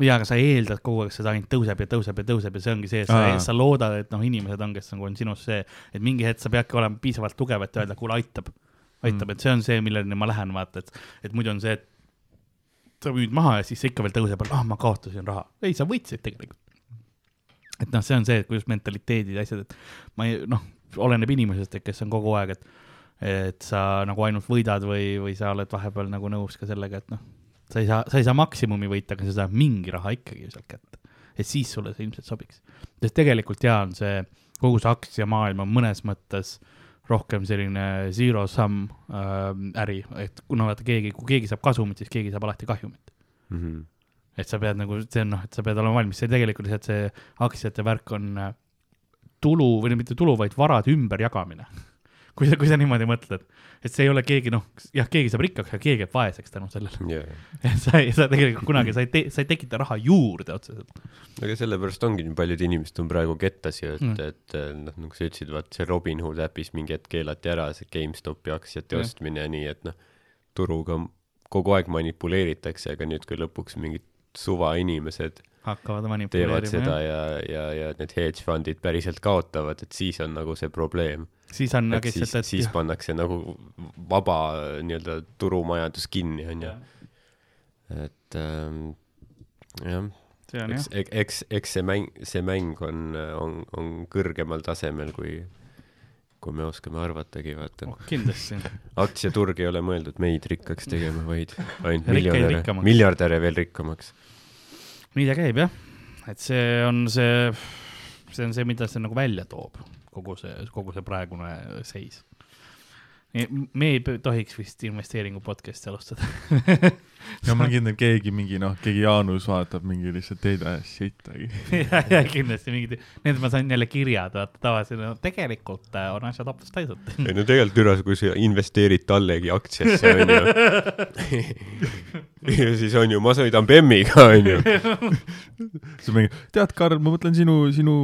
jaa, aga sa eeldad kogu aeg, seda ainult tõuseb ja tõuseb ja tõuseb ja see ongi see, et sa, sa loodad, et noh, inimesed on, kes nagu on sinust see, et mingi hetk sa peadki olema piisavalt tugev, et öelda, kuule, aitab, aitab Mm. mm., et see on see, milleni ma lähen, vaata, et, et muidu on see, et sa müüd maha ja siis see ikka veel tõuseb, ah, ma kaotasin raha. ei, sa võitsid tegelikult. et noh, see on see, kuidas mentaliteedid ja asjad, et ma ei, noh, oleneb inimesest, et kes on kogu aeg, et et sa nagu ainult võidad või, või sa oled vahepeal nagu nõus ka sellega, et noh, sa ei saa, sa ei saa maksimumi võita, aga sa saad mingi raha ikkagi sealt kätte. et siis sulle see ilmselt sobiks. sest tegelikult jaa, on see, kogu see aktsiamaailm on mõnes mõttes rohkem selline zero sum äh, äri, et kuna vaata keegi, kui keegi saab kasumit, siis keegi saab alati kahjumit. Mhm. et sa pead nagu, see on noh, et sa pead olema valmis, see tegelikult lihtsalt see aktsiate värk on äh, tulu või mitte tulu, vaid varade ümberjagamine. Kui sa, kui sa niimoodi mõtled, et see ei ole keegi noh, jah, keegi saab rikkaks, aga keegi jääb vaeseks tänu sellele. et sa ei, sa tegelikult kunagi, sa ei tee, sa ei tekita raha juurde otseselt. aga sellepärast ongi nii paljud inimesed on praegu kettas ju, et Mm. et noh, nagu sa ütlesid, vaat see Robinhood äpis mingi hetk keelati ära, see GameStopi aktsiate Jah. ostmine ja nii, et noh, turuga kogu aeg manipuleeritakse, aga nüüd, kui lõpuks mingid suvainimesed hakkavad teevad manipuleerima seda. ja, ja, ja need hedge fundid päriselt kaotavad, et siis on nagu see probleem. siis on nagu siis, lihtsalt, siis et pannakse nagu vaba nii-öelda turumajandus kinni, onju. et ähm, jah, on eks eks, eks see mäng, see mäng on, on, on kõrgemal tasemel, kui, kui me oskame arvatagi, vaata. oh, kindlasti. aktsiaturg ei ole mõeldud meid rikkaks tegema, vaid ainult miljonäre, miljardäre veel rikkamaks. Nii ta käib jah, et see on see, see on see, mida see nagu välja toob, kogu see, kogu see praegune seis. Me ei tohiks vist investeeringu podcast'i alustada. ja ma olen kindel, keegi mingi noh, keegi Jaanus vaatab mingi lihtsalt ei tea sittagi. ja, ja kindlasti mingid, need ma sain jälle kirjad, vaata tavaliselt no, tegelikult äh, on asjad hoopis teised. ei no tegelikult üle, kui sa investeerid tallegi aktsiasse, onju. ja siis on ju, ma sõidan BEM-iga, onju. siis mingi, tead, Karl, ma mõtlen sinu, sinu,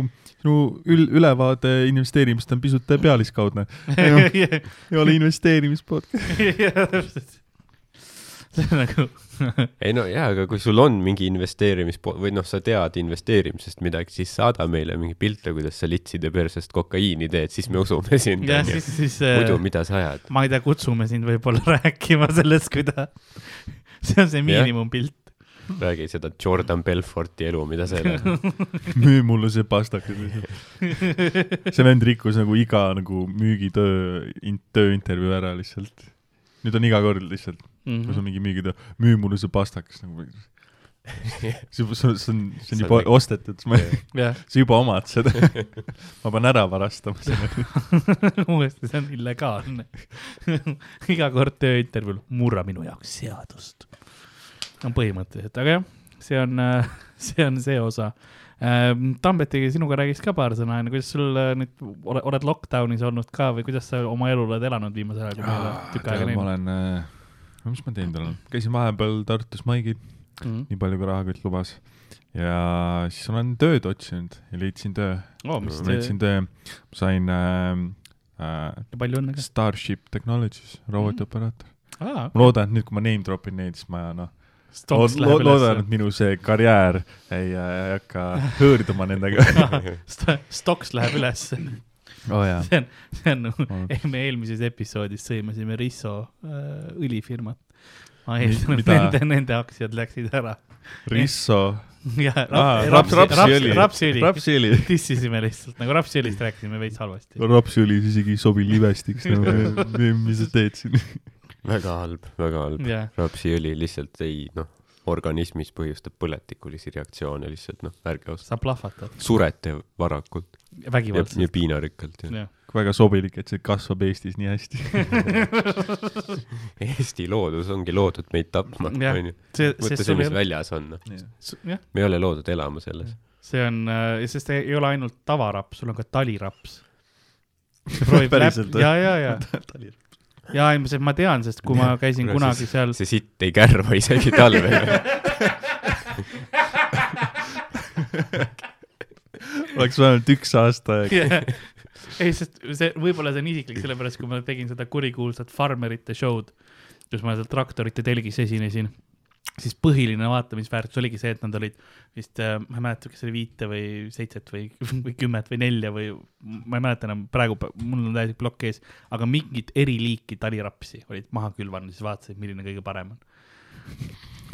sinu ül-, ülevaade investeerimist on pisut pealiskaudne. ei ole investeerimispodcast. see on nagu ei no jaa, aga kui sul on mingi investeerimis- või noh, sa tead investeerimisest midagi, siis saada meile mingi pilte, kuidas sa litside persest kokaiini teed, siis me usume sind. ja siis, siis muidu äh,, mida sa ajad? ma ei tea, kutsume sind võib-olla rääkima sellest, kuida-, see on see miinimumpilt. Räägi seda Jordan Belforti elu, mida elad. müü mulle see pastakas lihtsalt. see vend rikkus nagu iga nagu müügitöö, tööintervjuu ära lihtsalt. nüüd on iga kord lihtsalt, kui sul Mhm. mingi müügitöö, müü mulle see pastakas nagu. see, see on, see on, see on See juba on nagu- ostetud, ma, jah, sa juba omad seda. ma pean ära varastama selle. uuesti, see on illegaalne. iga kord tööintervjuul, murra minu jaoks seadust. No põhimõtteliselt, aga jah, see on, see on see osa. Tambeti, sinuga räägiks ka paar sõna, onju, kuidas sul äh, nüüd, oled lockdown'is olnud ka või kuidas sa oma elu oled elanud viimasel ajal, kui me ei ole tükk aega ma näinud olen äh,, mis ma teinud olen, käisin vahepeal Tartus maigil, mm.? nii palju kui rahakott lubas. ja siis olen tööd otsinud ja leidsin töö, Oh, leidsin töö, sain äh, äh, palju õnne ka. Starship Technologies, robotioperaator. aa, ma loodan, et nüüd, kui ma name drop in neid, siis ma noh, Stoks lo- läheb loodan, üles et minu see karjäär ei, äh, ei hakka hõõrduma nendega. St- Stoks läheb üles. jaa. see on, see on nagu Oh. me eelmises episoodis sõimasime Risso äh, õlifirmat. ma eeldan, et nende, nende aktsiad läksid ära. Risso, jah, rapsiõli. rapsiõli. rapsiõli. dissisime lihtsalt nagu rapsiõlist rääkisime veits halvasti. rapsiõli isegi ei sobi livestiks nagu, mis sa teed siin. Väga halb, väga halb. jah, rapsiõli lihtsalt ei noh, organismis põhjustab põletikulisi reaktsioone lihtsalt noh, ärge ostke. sa plahvatad surete varakult ja, ja vägivaldselt. piinarikkalt ja.. jah, väga sobilik, et see kasvab Eestis nii hästi. Eesti loodus ongi loodud meid tapma, onju. see, mõtle sest see, mis väljas on, noh. me ei ole loodud elama selles. see on, sest ei ole ainult tavaraps, sul on ka taliraps. ja, ja, ja, ja ei, ma tean, sest kui ma käisin Kuule, kunagi seal, see sitt ei kärva isegi talvel. oleks vähemalt üks aasta aega. ei, sest see, võib-olla see on isiklik, sellepärast kui ma tegin seda kurikuulsat farmerite show'd, kus ma seal traktorite telgis esinesin, siis põhiline vaatamisväärtus oligi see, et nad olid vist, ma ei mäleta, kas oli viite või seitset või, või kümmet või nelja või ma ei mäleta enam, praegu mul on täielik plokk ees, aga mingit eri liiki talirapsi olid maha külvanud, siis vaatasid, milline kõige parem on.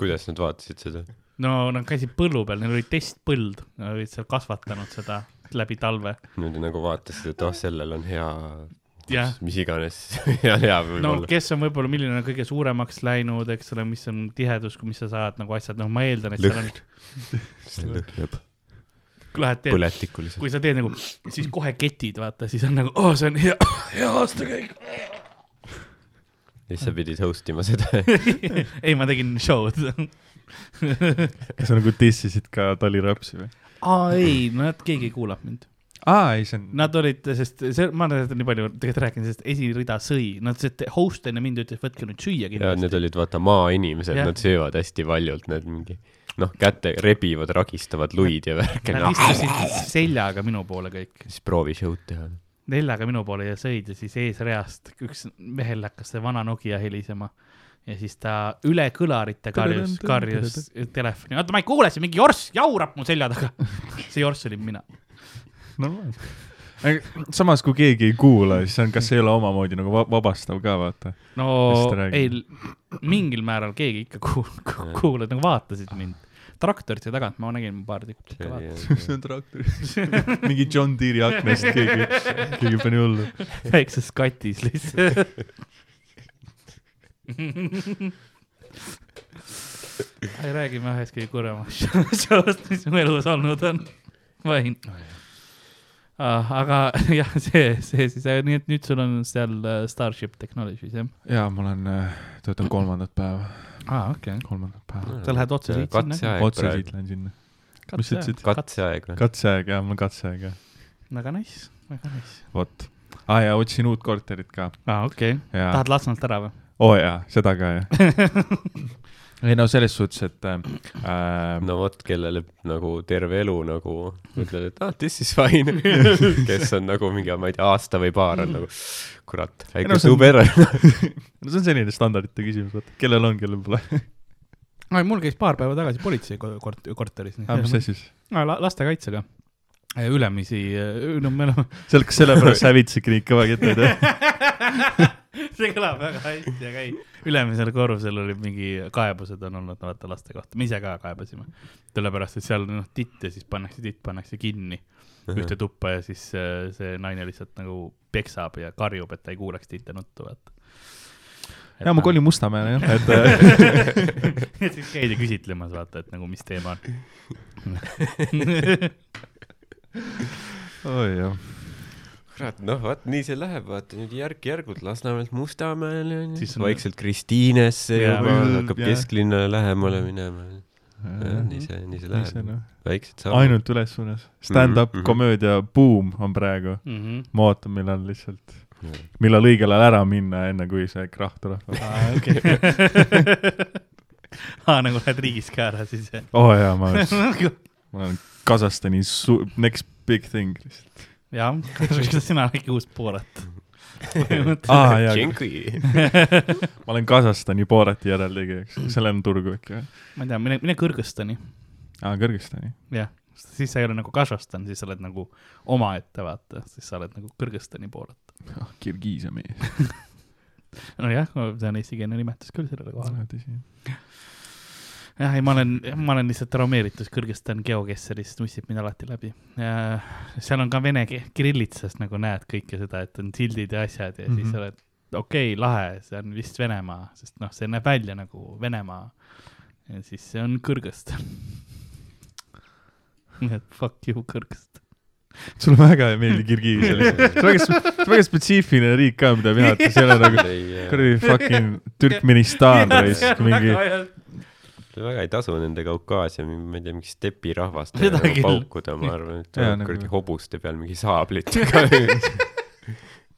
kuidas nad vaatasid seda? no nad käisid põllu peal, neil oli testpõld, nad olid seal kasvatanud seda läbi talve Nad nagu vaatasid, et oh, sellel on hea Jah., mis iganes hea, hea no võib-olla. kes on võib-olla, milline on kõige suuremaks läinud, eks ole, mis on tihedus, mis sa saad nagu asjad, noh, ma eeldan, et seal on lõhn, lõhnab kui lähed teed, põletikuliselt. kui sa teed nagu, siis kohe ketid, vaata, siis on nagu, oh, see on hea, hea aastakäik. siis sa pidid host ima seda. ei, ma tegin show'd. kas sa nagu dissisid ka talirapsi või? aa, ei, nad, keegi ei kuulanud mind. aa, ei, see on, Nad olid, sest see, ma olen nii palju tegelikult rääkinud, sest esirida sõi, nad, see host enne mind ütles, võtke nüüd süüa ja kindlasti need. olid vaata maainimesed, nad söövad hästi valjult, need mingi noh, käte rebivad, ragistavad luid ja värke. Nad istusid seljaga minu poole kõik, siis proovi show'd teha. neljaga minu poole ja sõid ja siis eesreast üks mehel hakkas see vana Nokia helisema ja siis ta üle kõlarite karjus, karjus telefoni, oota, ma ei kuule, see mingi jorss jaurab mu selja taga. see jorss olin mina. normaalne. samas, kui keegi ei kuula, siis on, kas see ei ole omamoodi nagu va- vabastav ka, vaata. no Mis ei, mingil määral keegi ikka kuul-, kuulas, nagu vaatasid mind. traktorite tagant ma nägin paar tükki ikka vaatasid. see on traktor. mingi John Deere'i aknast keegi, keegi pani hullu. väikses katis lihtsalt. räägime ühest kõige kurvemast show'st, mis mu elus olnud on. võin. aga jah, see, see siis, nii et nüüd sul on seal äh, Starship Technologies jah? jaa, ma olen, töötan kolmandat päeva, aa, okei okay.. kolmandat päeva. sa lähed otse siit sinna? otse siit. lähen sinna. mis sa ütlesid? katseaeg või? katseaeg, jaa, mul on katseaeg, jah. väga nice, väga nice. vot. aa jaa, otsin uut korterit ka. aa, okei okay.. tahad Lasnamäelt ära või? oo jaa, seda ka jah. ei no selles suhtes, et äh, no vot, kellele nagu terve elu nagu ütled, et ah, this is fine. kes on nagu mingi, ma ei tea, aasta või paar on nagu, kurat, väike no see on- tuber. no see on selline standardite küsimus, vaata, kellel on, kellel pole. mul käis paar päeva tagasi politsei ko- kort-, korteris. aga mis see siis? lastekaitsega. Ülemisi, no me oleme, seal, kas sellepärast sa hävitasidki neid kõvakettaid või? see kõlab väga hästi, aga ei, ülemisel korrusel oli mingi kaebused on olnud vaata laste kohta, me ise ka kaebasime. sellepärast, et seal noh, titt ja siis pannakse titt, pannakse kinni ühte tuppa ja siis äh, see naine lihtsalt nagu peksab ja karjub, et ta ei kuuleks titte nuttu, vaata. ja ma kolin Mustamäele jah, et äh, ja siis käidi küsitlemas, vaata, et nagu mis teema on. oi jah. kurat, noh, vot nii see läheb, vaata nüüd järk-järgult Lasnamäelt Mustamäele vaikselt Kristiinesse juba, Mm, hakkab jah. kesklinna lähemale minema. nii see, nii see läheb. noh, väiksed sammud. ainult üles suunas. Stand-up Mhm, mhm. komöödia buum on praegu. Mhm. ma ootan, millal lihtsalt, millal õigel ajal ära minna, enne kui see krahh tuleb. aa, okei. aa, nagu lähed riigist ka ära siis jah? oo oh, jaa, ma, ma olen Kasahstani su-, next big thing lihtsalt. jah, kas sina oledki uus Borat? aa jaa, Tšenki. ma olen Kasahstani Borati järeltegija, eks, sellel on turgu ikka. ma ei tea, mine, mine Kõrgõzstani, aa, Kõrgõzstani. jah, siis sa ei ole nagu Kasahstan, siis sa oled nagu omaette, vaata, siis sa oled nagu Kõrgõzstani Borat. Kirgiisia mees. nojah, see on eestikeelne nimetus küll sellele kohale. tõsi. jah, ei, ma olen, ma olen lihtsalt traumeeritud Kõrgõzstan geokesserist, nussib mind alati läbi. seal on ka vene kirillitsas nagu näed kõike seda, et on sildid ja asjad ja mm -hmm. siis Mhm. oled, okei okay,, lahe, see on vist Venemaa, sest noh, see näeb välja nagu Venemaa. ja siis see on Kõrgõzstan. nii et fuck you, Kõrgõzstan. sulle väga ei meeldi Kirgiisia lihtsalt. see on väga, see on väga spetsiifiline riik ka, mida vihata, see ei ole nagu kuradi fucking Türkmenistan raisk, mingi. Väga ei tasu nende Kaukaasia, ma ei tea, mingi stepirahvast Seda nagu paukuda, ma arvan, et tuleb nagu- kuradi hobuste peal mingi saablitega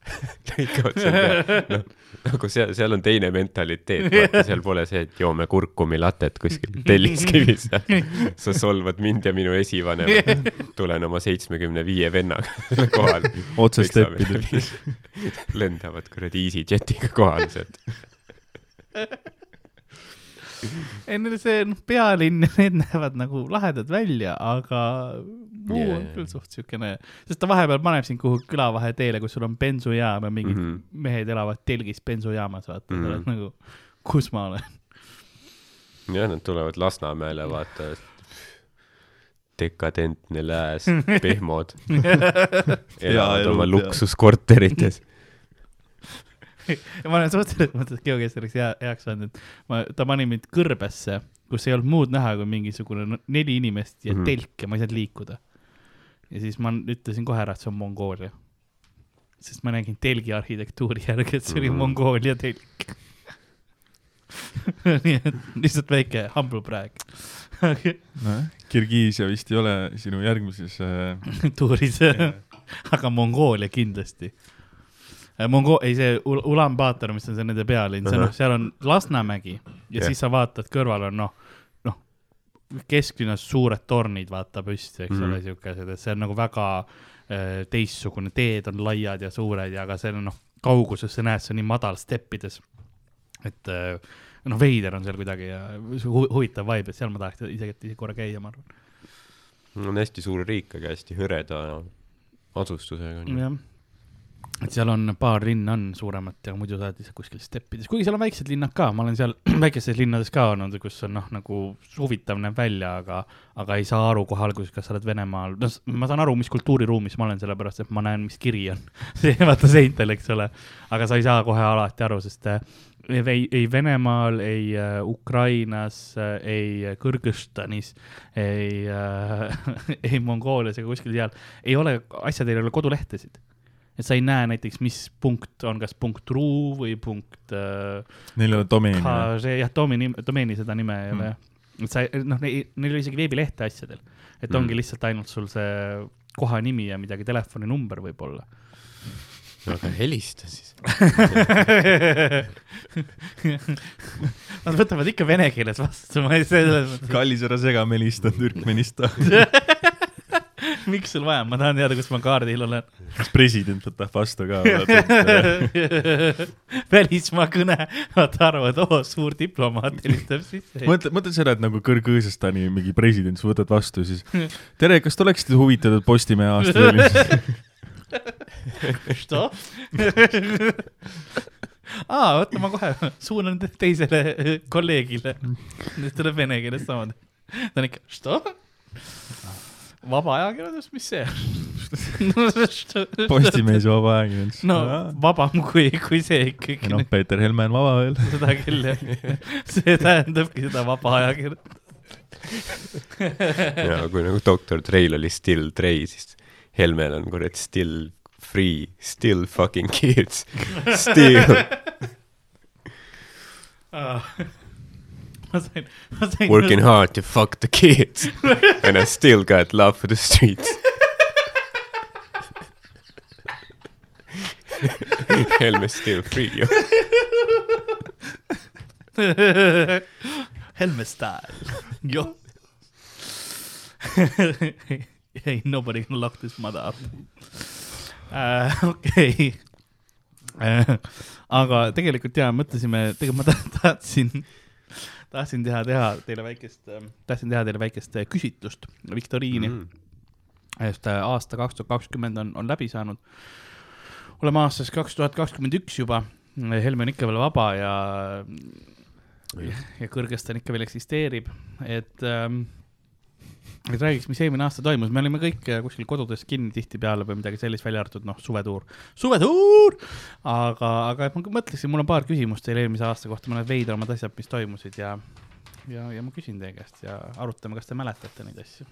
lõikavad seal peal, noh, nagu seal, seal on teine mentaliteet, vaata, seal pole see, et joome kurkumi latet kuskil Telliskivis. sa solvad mind ja minu esivanemat, tulen oma seitsmekümne viie vennaga kohale. otse steppida. lendavad kuradi EasyJetiga kohale sealt. ei, neil see noh, pealinn ja need näevad nagu lahedad välja, aga muu Jaa, on küll suht siukene, sest ta vahepeal paneb sind kuhugi külavaheteele, kus sul on bensujaam ja mingid mm. -hmm. mehed elavad telgis bensujaamas, vaata mm, -hmm. sa oled Mhm. nagu, kus ma olen. jah, nad tulevad Lasnamäele, vaata, dekadentne lääs, pehmod, elavad oma luksuskorterites. Ja ma olen suhteliselt mõttes geokesseriks hea, heaks saanud, et ma, ta pani mind kõrbesse, kus ei olnud muud näha kui mingisugune no- neli inimest ja mm. -hmm. telk ja ma ei saanud liikuda. ja siis ma ütlesin kohe ära, et see on Mongoolia. sest ma nägin telgi arhitektuuri järgi, et see oli Mhm. Mongoolia telk. nii et lihtsalt väike humble brag nojah, Kirgiisia vist ei ole sinu järgmises äh, tuuris, aga Mongoolia kindlasti. Mongo-, ei see Ul- Ulaanbaatar, mis on see nende pealinn, see noh, seal on Lasnamägi ja Jah. siis sa vaatad kõrval on noh, noh, kesklinnas suured tornid vaata püsti, eks Mhm. ole, siukesed, et see on nagu väga äh, teistsugune, teed on laiad ja suured ja aga seal on noh, kauguses sa näed, see on nii madal steppides. et äh, noh, veider on seal kuidagi ja hu huvitav vibe, et seal ma tahaks isegi, isegi korra käia, ma arvan. on hästi suur riik, aga hästi hõreda asustusega. jah, et seal on paar linna on suuremat ja muidu sa oled lihtsalt kuskil steppides, kuigi seal on väiksed linnad ka, ma olen seal väikestes linnades ka olnud, kus on noh, nagu huvitav näeb välja, aga, aga ei saa aru kohe alguses, kas sa oled Venemaal, noh, ma saan aru, mis kultuuriruumis ma olen, sellepärast et ma näen, mis kiri on. Vaata seintel, eks ole, aga sa ei saa kohe alati aru, sest äh, ei, ei Venemaal, ei äh, Ukrainas äh,, ei Kõrgõzstanis, ei äh, ei Mongoolias ega kuskil seal. Ei ole, asjadel ei ole kodulehtesid et sa ei näe näiteks, mis punkt on kas punkt ru või punkt äh, neil ei ole domeeni. Jah, domeeni, domeeni seda nime ei ole mm.. et sa, noh, neil ei ole isegi veebilehte asjadel, et Mm. ongi lihtsalt ainult sul see kohanimi ja midagi telefoninumber võib-olla. no aga helista siis. Nad võtavad ikka vene keeles vastu, ma ei, selles mõttes, kallis, ära sega, ma helistan Türkmenista. miks sul vaja on, ma tahan teada, kus ma kaardil olen. kas president võtab vastu ka? välismaa kõne, vaata arvavad, oo, suur diplomaat helistab sisse. mõtle, mõtle seda, et nagu Kõrg-Õisestani mingi president, sa võtad vastu ja siis tere, kas te oleksite huvitatud Postimehe aasta üle? Što? aa, oota, ma kohe suunan teisele kolleegile, nüüd tuleb vene keeles samamoodi. ta on ikka, što? Vaba ajakirjandus, mis see on? Postimees ja vaba ajakirjandus. no vabam kui, kui see ikkagi noh, Peeter Helme on vaba veel. seda küll jah. see tähendabki seda vaba ajakirjandust. ja kui nagu doktor Treil oli still Trey, siis Helmel on kurat still free, still fucking kids, still ma sain, ma sain. working hard to fuck the kids and I still got love for the streets. Helme's still free ju. Helme style. Joh. Ain't nobody gonna lock this mother up uh. okei okay. uh,. aga tegelikult jaa, mõtlesime, tegelikult ma ta- tahtsin, tahtsin teha, teha teile väikest, tahtsin teha teile väikest äh, küsitlust, viktoriini Mm. sest äh, aasta kaks tuhat kakskümmend on, on läbi saanud. oleme aastas kaks tuhat kakskümmend üks juba. Helme on ikka veel vaba ja ja Kõrgõzstan ikka veel eksisteerib, et ähm,, et räägiks, mis eelmine aasta toimus, me olime kõik äh, kuskil kodudes kinni tihtipeale või midagi sellist, välja arvatud noh, suvetuur, suvetuur, aga, aga ma mõtlesin, mul on paar küsimust teile eelmise aasta kohta, mõned veidramad asjad, mis toimusid ja ja, ja ma küsin teie käest ja arutame, kas te mäletate neid asju.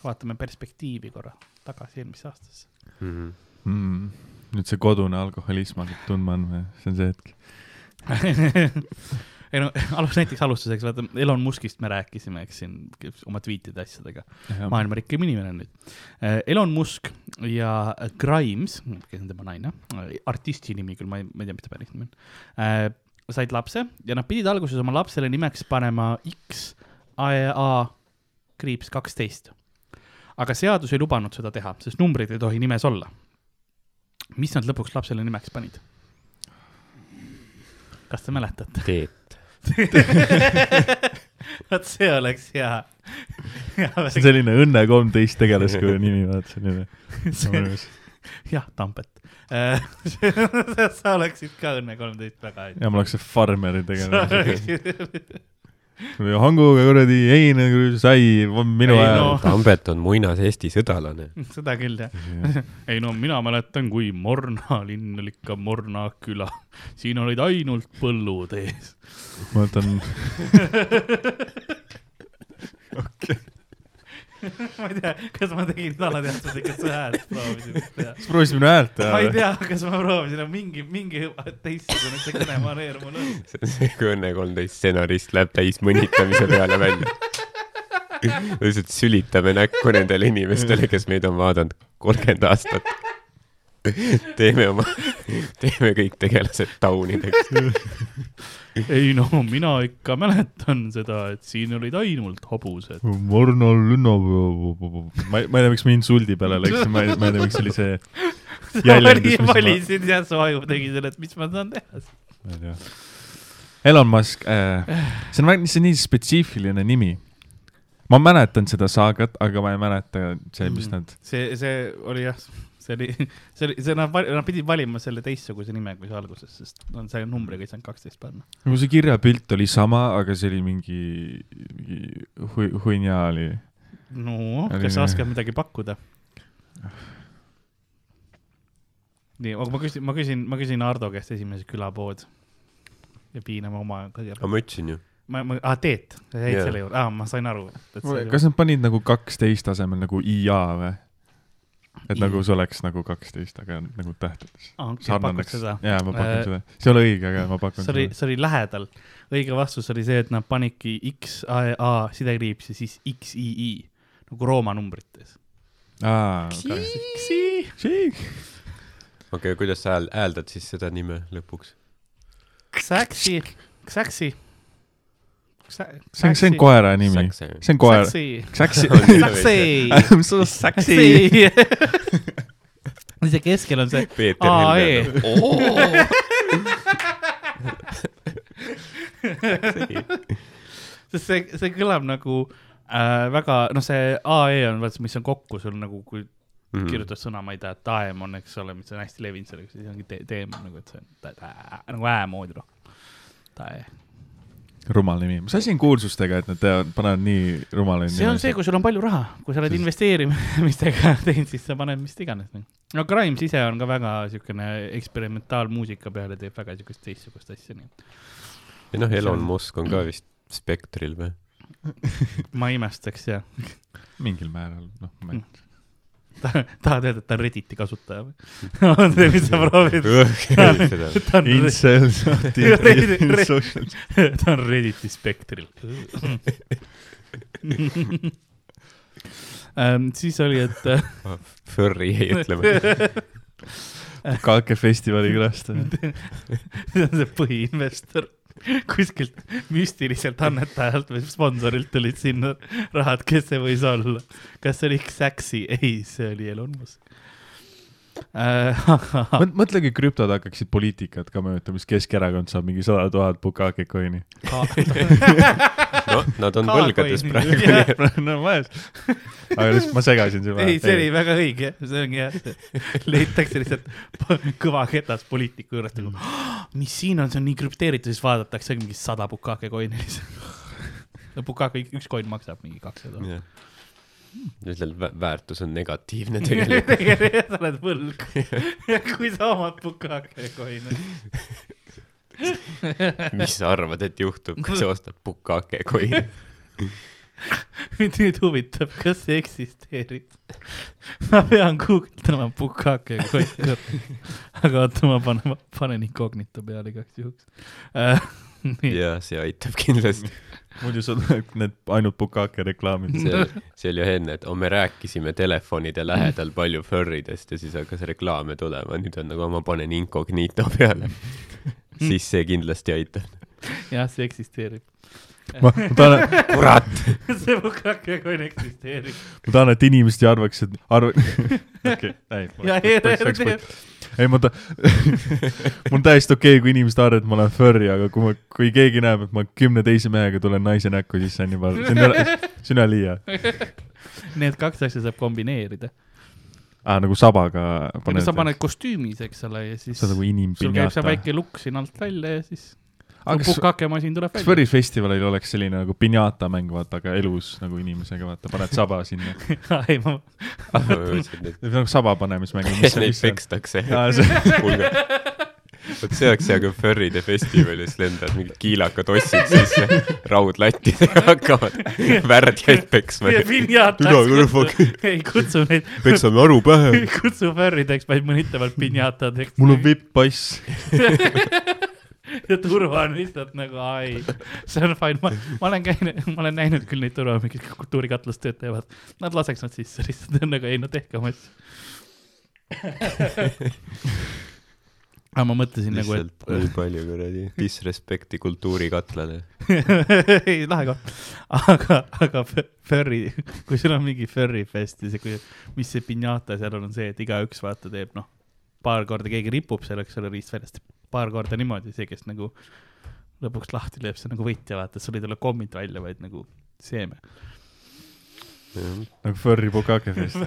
vaatame perspektiivi korra tagasi eelmisse aastasse. Mhm. mm.. nüüd see kodune alkoholism hakkab tundma andma, see on see hetk. ei no alus, näiteks alustuseks vaata Elon Muskist me rääkisime, eks siin oma tweetide asjadega, maailma rikkaim inimene on nüüd. Elon Musk ja Grimes, kes on tema naine, artisti nimi küll, ma ei, ma ei tea, mis ta päris nimi on, said lapse ja nad pidid alguses oma lapsele nimeks panema X A kriips kaksteist. aga seadus ei lubanud seda teha, sest numbreid ei tohi nimes olla. mis nad lõpuks lapsele nimeks panid? kas te mäletate? Teet. vot see oleks hea. see on selline Õnne kolmteist tegelaskuju nimi, vaata selline. jah, Tambet. sa oleksid ka Õnne kolmteist väga ja ma oleks see farmeri tegelane. hanguga kuradi heina, sai, minu Ei, ajal no.. Tambet on muinas-Eesti sõdalane. seda küll jah. ei no mina mäletan, kui Morna linn oli ikka Morna küla. siin olid ainult põllud ees. ma mõtlen, ma ei tea, kas ma tegin alateadvusega seda häält, proovisin teha. sa proovisid minu häält teha ma ei tea, kas ma proovisin, aga mingi, mingi teistsugune see kõnemaneer mul on. see on see, kui Õnne kolmteist stsenarist läheb täis mõnitamise peale välja. lihtsalt sülitame näkku nendele inimestele, kes meid on vaadanud kolmkümmend aastat. teeme oma, teeme kõik tegelased taunideks. ei no mina ikka mäletan seda, et siin olid ainult hobused. Morno linnapea, ma ei, ma ei tea, miks ma insuldi peale läksin, ma ei, ma ei tea, miks oli see jäljendus, ma, valisid ja su aju tegi selle, et mis ma saan teha. ma ei tea. Elon Musk äh,, see on, see on nii spetsiifiline nimi. ma mäletan seda saagat, aga ma ei mäleta see, mis Mhm. nad, see, see oli jah, see oli, see oli, see nad, nad pidid valima selle teistsuguse nime kui see alguses, sest no see numbriga ei saanud kaksteist panna. nagu see kirjapilt oli sama, aga see oli mingi, mingi hui-, hunnia oli. no, kas sa oskad midagi pakkuda? nii, aga ma küsin, ma küsin, ma küsin Ardo käest esimese külapood ja piiname oma kõigepealt aga ma ütlesin ju. ma, ma, aa, Teet, sa jäid Jaa. selle juurde, aa, ma sain aru. kas nad panid nagu kaksteist asemel nagu IA või? Et I- nagu see oleks nagu kaksteist, aga nagu okei, pakud sarnaneks. jaa, ma pakun Äh, seda. see ei ole õige, aga ma pakun see oli, see oli lähedal. õige vastus oli see, et nad panidki X, A, A sidekriips ja siis X, I, I nagu Rooma numbrites. aa, okei. okei, kuidas sa hääl-, hääldad siis seda nime lõpuks? Xaxi, Xaxi. See on, see on koera nimi. see on koer. Xaxi. Xaxi. I am so sexy. see keskel on see Peeter AE Helme. sest see, see kõlab nagu äh, väga, noh, see AE on, vaata, mis on kokku sul nagu, kui Mhm. kirjutad sõna, ma ei tea, taem on, eks ole, mis on hästi levinud sellega, siis ongi te- teem nagu, et see on nagu ä moodi noh. tae. Rumal nimi. mis asi on kuulsustega, et nad teevad, panevad nii rumalaid see on see, kui sul on palju raha, kui sa oled Siis- investeerimistega teinud, siis sa paned mis iganes. no Grimes ise on ka väga siukene eksperimentaalmuusika peale teeb väga siukest teistsugust asja, nii et ja noh, Elon Musk on ka vist Spektril või? ma ei imestaks ja mingil määral, noh, ma ei ta- tahad öelda, et ta on Redditi kasutaja või? on see, mis sa proovid? ta on, Incels, ta on Redditi spektril ähm,. siis oli, et furry jäi ütlema. Kake festivali külastaja. see on see põhiinvestor kuskilt müstiliselt annetajalt või sponsorilt tulid sinna rahad, kes see võis olla. kas see oli Xaxi? ei, see oli Elon Musk äh,. mõtle, kui krüptod hakkaksid poliitikat ka mõjutama, siis Keskerakond saab mingi sada tuhat Bukake coin'i. no nad on võlgades praegu no majas. aga lihtsalt ma segasin selle ei, see oli väga õige, see ongi jah, leitakse lihtsalt p- kõva ketas poliitiku juurest nagu, mis siin on, see on nii krüpteeritud, siis vaadatakse mingi sada bukake coin'i lihtsalt. no bukake, üks coin maksab mingi kakssada. ütled, väärtus on negatiivne tegelikult. tegelikult sa oled võlg. kui sa omad bukake coin'e. mis sa arvad, et juhtub, kui sa ostad Bukake coin'i? mind nüüd huvitab, kas see eksisteerib. ma pean guugeldama bukake coin'i. aga oota, ma panen, panen incognito peale igaks juhuks äh,. nii, ja see aitab kindlasti. Muidu sul tuleb need ainult Bukake reklaamid. see, oli enne, et oh, me rääkisime telefonide lähedal palju furridest ja siis hakkas reklaame tulema, nüüd on nagu ma panen incognito peale. siis see kindlasti aitab. jah, see eksisteerib. ma tahan, kurat, see bukake coin eksisteerib. ma tahan, et inimesed ei arvaks, et arva-, okei, ei. ja ERR teeb. ei, ma ta-, mul on täiesti okei okay,, kui inimesed arvavad, et ma olen furry, aga kui ma, kui keegi näeb, et ma kümne teise mehega tulen naise näkku, siis see on juba, see on üle, see on üleliia. Need kaks asja saab kombineerida. aa, nagu sabaga paned. sa paned kostüümis, eks ole, ja siis see on nagu sul käib see väike lukk siin alt välja ja siis aga kas, bukake masin tuleb kas välja. Furry festivalil oleks selline nagu pinjata mäng, vaata, aga elus nagu inimesega, vaata, paned saba sinna. ei, ma, nagu saba panemismäng. Neid pekstakse. vot see oleks hea, kui furride festivalis lendavad mingid kiilakad ossid sisse raudlattidega hakkavad värdjaid peksma. ei kutsu neid, peksame aru pähe. ei kutsu färrideks, vaid mõnitavalt pinjatadeks. mul on vipp-pass. Ja turva on lihtsalt nagu ai, see on fine, ma, ma olen käinud, ma olen näinud küll neid turva, kes kultuurikatlas tööd teevad. Nad laseks nad sisse lihtsalt, nagu ei no tehke oma asju. aga ma mõtlesin nagu, lihtsalt et nii palju kuradi disrespekti kultuurikatlale. ei lahe koht, aga, aga furry, kui sul on mingi furry fest ja see, kui, mis see pinjata seal on, on see, et igaüks vaata teeb noh, paar korda keegi ripub seal, eks ole, riistväljast, paar korda niimoodi, see, kes nagu lõpuks lahti lööb, see on nagu võitja, vaata, sul ei tule kommid välja, vaid nagu seeme. nagu Furry Bukake fest.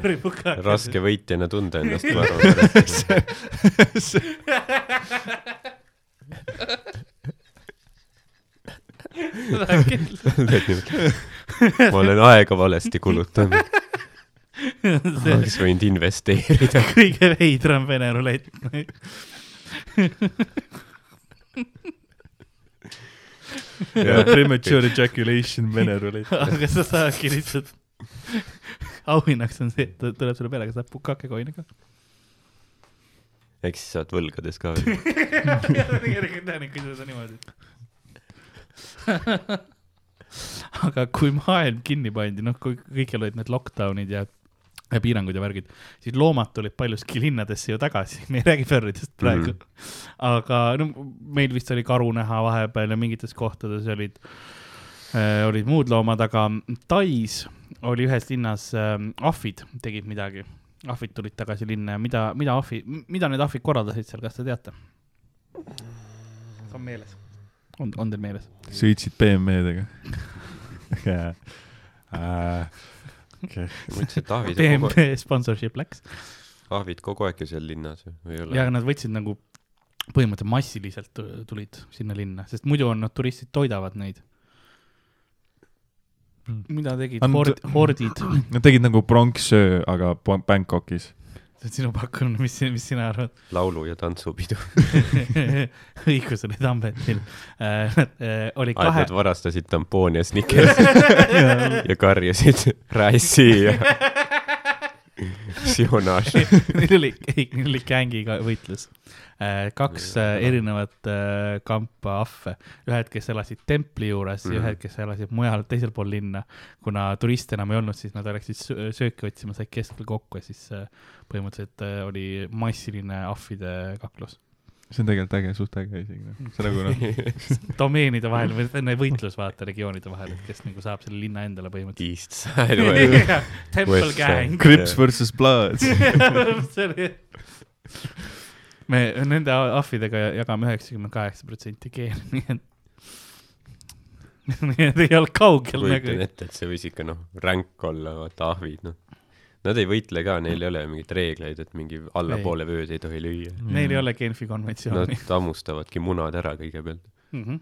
Raske võitjana tunda ennast, ma arvan. ma olen aega valesti kulutanud, see on oleks võinud investeerida. kõige veidram vene rulett. Premature ejaculation vene rulett. aga sa saadki lihtsalt, auhinnaks on see, et ta tuleb sulle peale, aga saab pukake koine ka. eks siis saad võlgades ka veel. tegelikult jah, kui seda niimoodi. aga kui maailm kinni pandi, noh, kui kõikjal olid need lockdown'id ja piirangud ja värgid, siis loomad tulid paljuski linnadesse ju tagasi, me ei räägi furridest praegu mm. -hmm. aga no meil vist oli karu näha vahepeal ja mingites kohtades olid äh,, olid muud loomad, aga Tais oli ühes linnas äh, ahvid tegid midagi. ahvid tulid tagasi linna ja mida, mida ahvi, mida need ahvid korraldasid seal, kas te teate? on meeles? on, on teil meeles? sõitsid BMW-dega jaa. Okei, mõtlesin, et ahvid BMW sponsorship läks ahvid kogu aeg ju seal linnas või ei ole ja? nad võtsid nagu põhimõtteliselt massiliselt tu- tulid sinna linna, sest muidu on nad turistid toidavad neid. mida tegid And- hord, hordid? Nad tegid nagu pronksöö, aga Ba- Bangkokis. sinu pakkumine, mis, mis sina arvad? laulu- ja tantsupidu. õigus oli Tambetil äh,. äh, oli kahe Nad, varastasid tampooni ja Snickersi ja karjusid Rassi ja Sionage. neil oli, ei, neil oli gängiga võitlus. kaks äh, erinevat äh, kampa ahve, ühed, kes elasid templi juures ja Mhm. ühed, kes elasid mujal, teisel pool linna. kuna turiste enam ei olnud, siis nad läksid sö- sööki otsima, said keskel kokku ja siis äh, põhimõtteliselt äh, oli massiline ahvide kaklus. See on tegelikult äge, suht äge isegi noh, see nagu noh, domeenide vahel või selline võitlus vaata regioonide vahel, et kes nagu saab selle linna endale põhimõtteliselt. East Side või? Temple. Gang. Crips versus Bloods. me nende ahvidega jagame üheksakümmend kaheksa protsenti geene, nii et nii et ei olnud kaugel kujutan nagu. ette, et see võis ikka noh, ränk olla, vaata ahvid noh. Nad ei võitle ka, neil ei ole mingeid reegleid, et mingi allapoole vööd ei tohi lüüa. Neil ei ole Genfi konventsiooni Nad hammustavadki munad ära kõigepealt. mm. -hmm.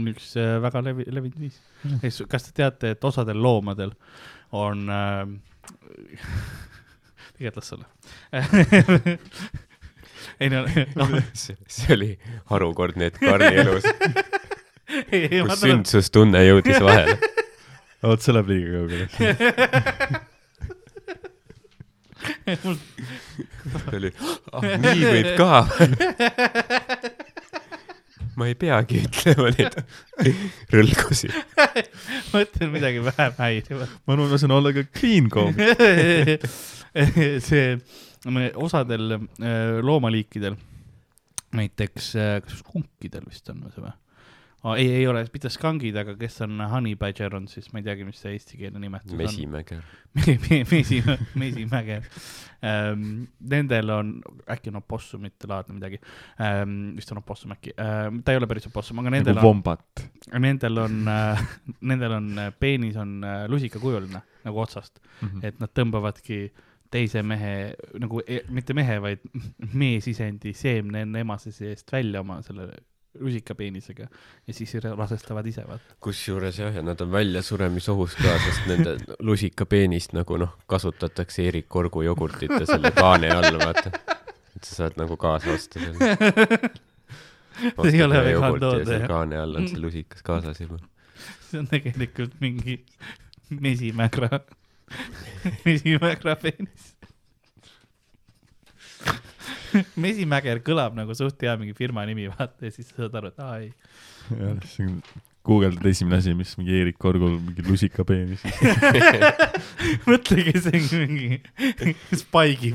on üks äh, väga levi-, levinud viis. kas te teate, et osadel loomadel on äh, tegelikult las olla ei no, noh, see oli harukordne hetk Karli elus, kus sündsustunne jõudis vahele. vot see läheb liiga kaugele. Ta oli, ah nii võib ka. ma ei peagi ütlema neid rõlgusi. mõtlen midagi vähem häirivat. ma arvan, ma saan olla ka clean koom. see, osadel äh, loomaliikidel, näiteks äh, kas skunkidel vist on see või? ei, ei ole, mitte skangid, aga kes on honey badger on siis, ma ei teagi, mis see eestikeelne nimetus on. mesimäge. Me- me- mesi, mesimäge ähm,. Nendel on, äkki on opossumite laadne midagi ähm,, vist on opossum äkki ähm,, ta ei ole päris opossum, aga nendel nagu on, vombat. nendel on äh, nendel on äh, peenis on äh, lusikakujuline nagu otsast, Mhm. et nad tõmbavadki teise mehe nagu e, mitte mehe, vaid meesisendi seemne enne emase seest välja oma selle rusikapeenisega ja siis rasestavad ise, vaata. kusjuures jah, ja nad on väljasureמיsohus ka, sest nende lusikapeenist nagu noh, kasutatakse Erik Korgu jogurtit ja selle kaane all, vaata. et sa saad nagu kaasa osta selle. See ei ole vegan toode, jah. kaane all on see lusikas kaasas juba. see on tegelikult mingi mesimägra, mesimägra peenis. mesimäger kõlab nagu suht hea mingi firma nimi, vaata ja siis sa saad aru, et aa ei. jah, see on guugeldad esimene asi, mis mingi Eerik Korgul mingi lusikapeenis. mõtlegi, see on mingi Spike'i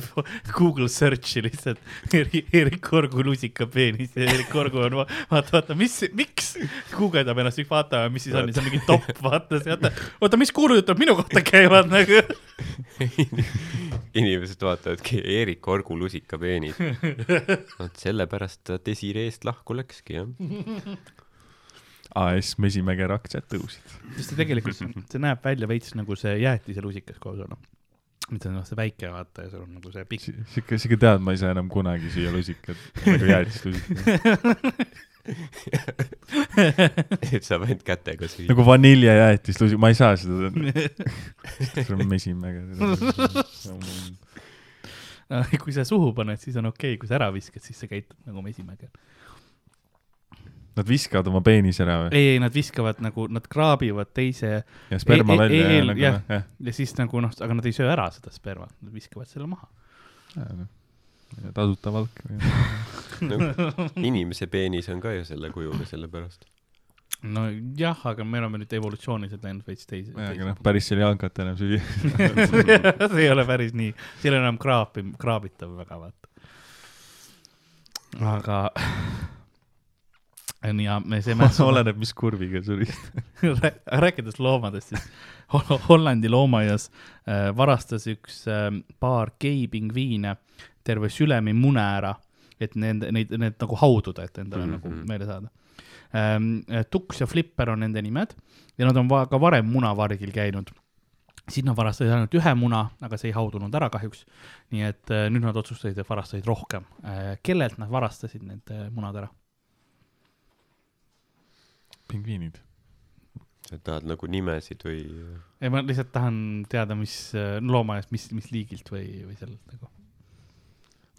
Google search'i lihtsalt Eri- Erik Korgu lusikapeenis ja Erik Korgu on, vaata, vaata, mis, miks guugeldab ennast, vaatame, mis siis on, siis on mingi top, vaata, vaata, oota, mis kuulujutud minu kohta käivad nagu. inimesed vaatavadki Erik Korgu lusikapeenid. vot sellepärast ta Desireest lahku läkski, jah. AS Mesimäger aktsiad tõusid. sest see tegelikult, see näeb välja veits nagu see jäätise lusikas koos olla. mitte noh, see väike vaata ja sul on nagu see pikk. sihuke, sihuke tead, ma ei saa enam kunagi süüa lusikat, nagu jäätist lusikat. et saab ainult kätega süüa. nagu vaniljejäätist lusikat, ma ei saa seda. see on Mesimäger. kui sa suhu paned, siis on okei okay., kui sa ära viskad, siis sa käitud nagu mesimäge. Nad viskavad oma peenise ära või? ei, ei nad viskavad nagu, nad kraabivad teise ja sperma Ei- ei- välja ei- ja nagu jah. jah ja siis nagu noh, aga nad ei söö ära seda sperma, nad viskavad selle maha. ja, noh. tasuta valk. No, inimese peenis on ka ju selle kujuga sellepärast. nojah, aga me oleme nüüd evolutsiooniliselt läinud veits teise. aga noh, päris seal jankat enam süüa. see ei ole päris nii, see ei ole enam kraapi, kraabitav väga, vaata. aga. Nii ja me see mäss oleneb, mis kurviga surist. rääkides loomadest, siis Hol- Hollandi loomaaias äh, varastas üks äh, paar geipingviine terve sülemi mune ära, et nende, neid, need nagu haududa, et endale mm. -hmm. nagu meelde saada ähm,. Tuks ja Flipper on nende nimed ja nad on va ka varem munavargil käinud. siis nad varastasid ainult ühe muna, aga see ei haudunud ära kahjuks. nii et äh, nüüd nad otsustasid, et varastasid rohkem äh,. kellelt nad varastasid need äh, munad ära? pingviinid. sa tahad nagu nimesid või? ei, ma lihtsalt tahan teada, mis loomaaiast, mis, mis liigilt või, või sealt nagu.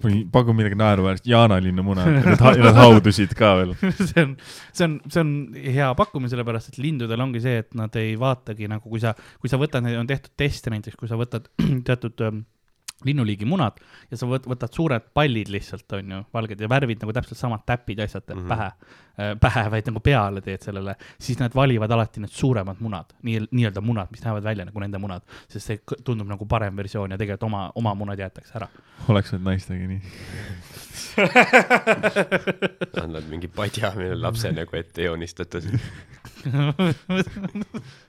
või paku midagi naeruväärset, jaanalinnu muna, nad haudusid ka veel. see on, see on, see on hea pakkumine, sellepärast et lindudel ongi see, et nad ei vaatagi nagu, kui sa, kui sa võtad, on tehtud teste näiteks, kui sa võtad teatud ähm, linnuliigi munad ja sa võt, võtad suured pallid lihtsalt, on ju, valged ja värvid nagu täpselt samad täpid ja asjad mm. -hmm. pähe, pähe, vaid nagu peale teed sellele, siis nad valivad alati need suuremad munad, nii, nii-öelda munad, mis näevad välja nagu nende munad, sest see tundub nagu parem versioon ja tegelikult oma, oma munad jäetakse ära. oleks võinud naistega nii. annad mingi padja, millel lapse nagu ette joonistatud.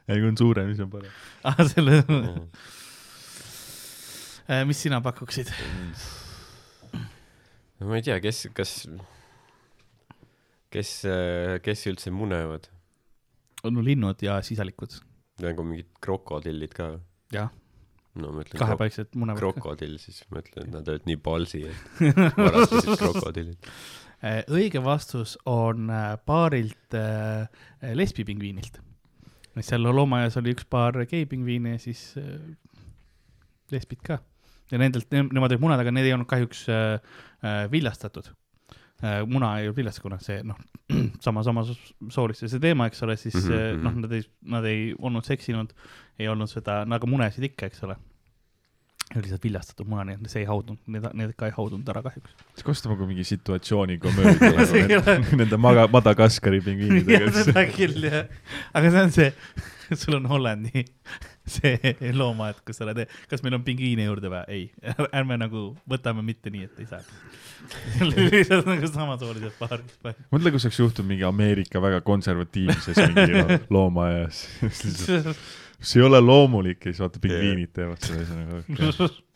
ei, kui on suurem, siis on parem. ah, selle, mis sina pakuksid? ma ei tea, kes, kas, kes, kes üldse munevad? no linnud ja sisalikud, nagu mingid krokodillid ka? jah, no ma ütlen kahepaiksed munevad krokodill, siis ma ütlen, et nad olid nii palsi, et varastasid krokodillid. Eh, õige vastus on äh, paarilt äh, lesbipingviinilt. seal loomaaias oli üks paar geipingviine ja siis äh, lesbid ka. Ja nendelt, nemad olid munad, aga need ei olnud kahjuks äh, äh, viljastatud äh,. muna ei olnud viljastatud, kuna see noh, sama, sama sooliste see teema, eks ole, siis mm -hmm. noh, nad ei, nad ei olnud seksinud, ei olnud seda, nagu munesid ikka, eks ole. Lihtsalt viljastatud muna, nii et see ei haudunud, need, need ka ei haudunud ära kahjuks. mingi komöödia See ei nagu ole- need- nende maga-, Madagaskari pingviinidega. seda küll jah, aga see on see, sul on Hollandi see loomaaed, kus sa oled, kas meil on pingviine juurde või? ei, ärme nagu võtame mitte nii, et ei saa. lihtsalt nagu samasoolised paarid. mõtle, kui see oleks juhtunud mingi Ameerika väga konservatiivses mingi loomaaias. See ei ole loomulik ja siis vaata pingviinid teevad seda nagu okay.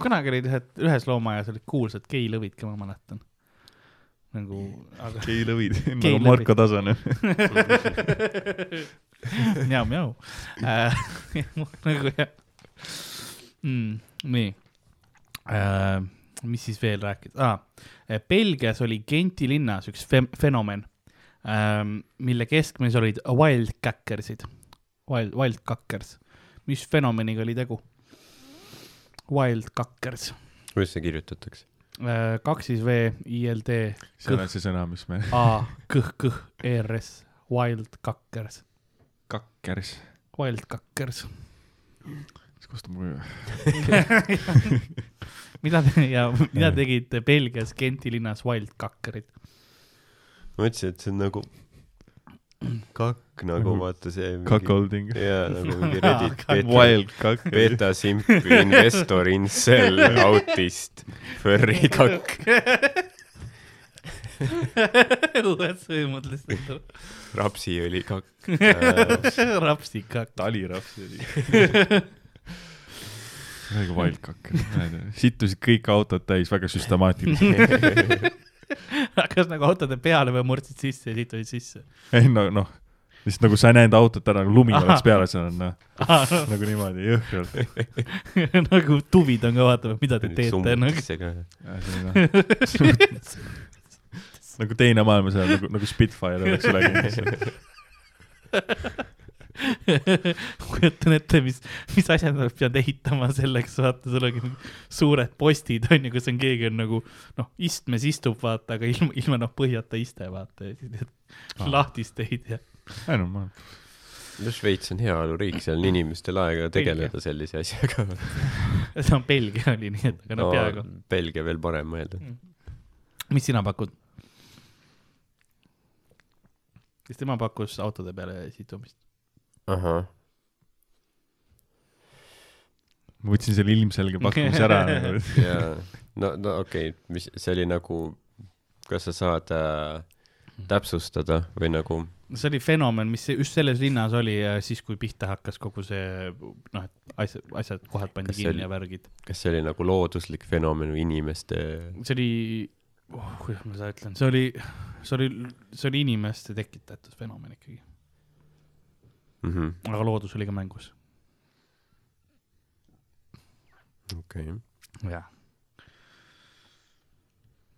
kunagi olid ühed, ühes loomaaias olid kuulsad geilõvid ka, ma mäletan. nagu, aga geilõvid, nagu. Marko Tasanen. mjau-mjau äh,. nagu jah mm,. nii äh,. mis siis veel rääkida ah,? Belgias oli Genti linnas üks fe fenomen ähm,, mille keskmes olid wildcackersid, wild, wildcackers. mis fenomeniga oli tegu? Wildcackers kuidas see kirjutatakse? äh,, kaks siis V I L D see on see sõna, mis me, A kõh kõh E R S, wildcackers, kakkers. wildcackers. siis kostame, mida te ja mida tegid Belgias Genti linnas wildcackerid? ma mõtlesin, et see on nagu kakk nagu Nagu vaata see. cuckolding. jaa, nagu mingi Reddit kakk. beta, Wild cuck. beta simp, investor, incel, autist, furry kakk, uued sõimud lihtsalt. rapsiõli kakk. rapsikakk. taliraps oli. väga wild cuck. sittusid kõik autod täis väga süstemaatiliselt. kas nagu autode peale või murdsid sisse ja siit olid sisse? ei no, noh, lihtsalt nagu sa ei näinud autot ära, nagu lumi Ahah. oleks peal, see on noh, nagu niimoodi jõhkralt. nagu tuvid on ka, vaatame, mida te teete nagu. nagu teine maailmasõda, nagu, nagu Spitfire oleks üle käinud. kujutan ette, mis, mis asjad nad peavad ehitama selleks, vaata, sul ongi mingi suured postid on ju, kus on keegi on nagu noh, istmes istub, vaata, aga ilma, ilma noh põhjata iste, vaata, ja siis need Aa. lahtisteid ja. ei no ma, no Šveits on heaoluriik, seal on inimestel aega tegeleda sellise asjaga. see on Belgia oli nii, et aga no peaaegu. Belgia veel parem mõelda. mis sina pakud? siis tema pakkus autode peale situmist. ahah, ma võtsin selle ilmselge pakkumise ära nagu.. jaa, no, no okei okay., mis, see oli nagu, kas sa saad äh, täpsustada või nagu, see oli fenomen, mis just selles linnas oli ja siis, kui pihta hakkas kogu see noh, et asjad, asjad, kohad pandi Kas see kinni oli- ja värgid. kas see oli nagu looduslik fenomen või inimeste see oli oh,, kuidas ma seda ütlen, see oli, see oli, see oli inimeste tekitatud fenomen ikkagi, mm -hmm., aga loodus oli ka mängus. okei okay.. jah.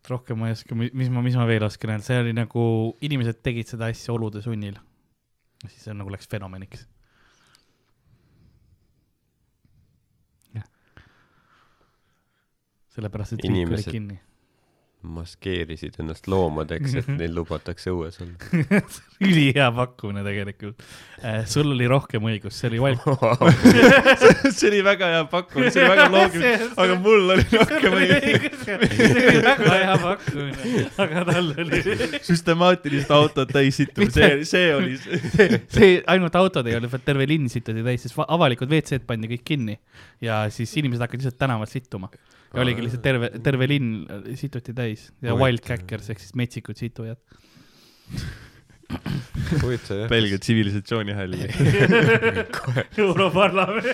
rohkem ma ei oska, mis ma, mis ma veel oskan öelda, see oli nagu, inimesed tegid seda asja olude sunnil. siis see nagu läks fenomeniks. sellepärast, et riik oli kinni. Maskeerisid ennast loomadeks, et neil lubatakse õues olla. ülihea pakkumine tegelikult. sul oli rohkem õigus, see oli Walt. see oli väga hea pakkumine, see oli väga loogiline, aga mul oli rohkem õigus. see oli väga hea pakkumine, aga tal oli süstemaatiliselt autod täis situmine, see, see oli see. see ainult autod ei olnud, vaid terve linn situdi täis, sest va- avalikud WC-d pandi kõik kinni ja siis inimesed hakkasid lihtsalt tänavalt sittuma. Ja oligi lihtsalt terve, terve linn situti täis ja wildcackers ehk siis metsikud situjad. huvitav jah. Belgia tsivilisatsioonihäll. Europarlament.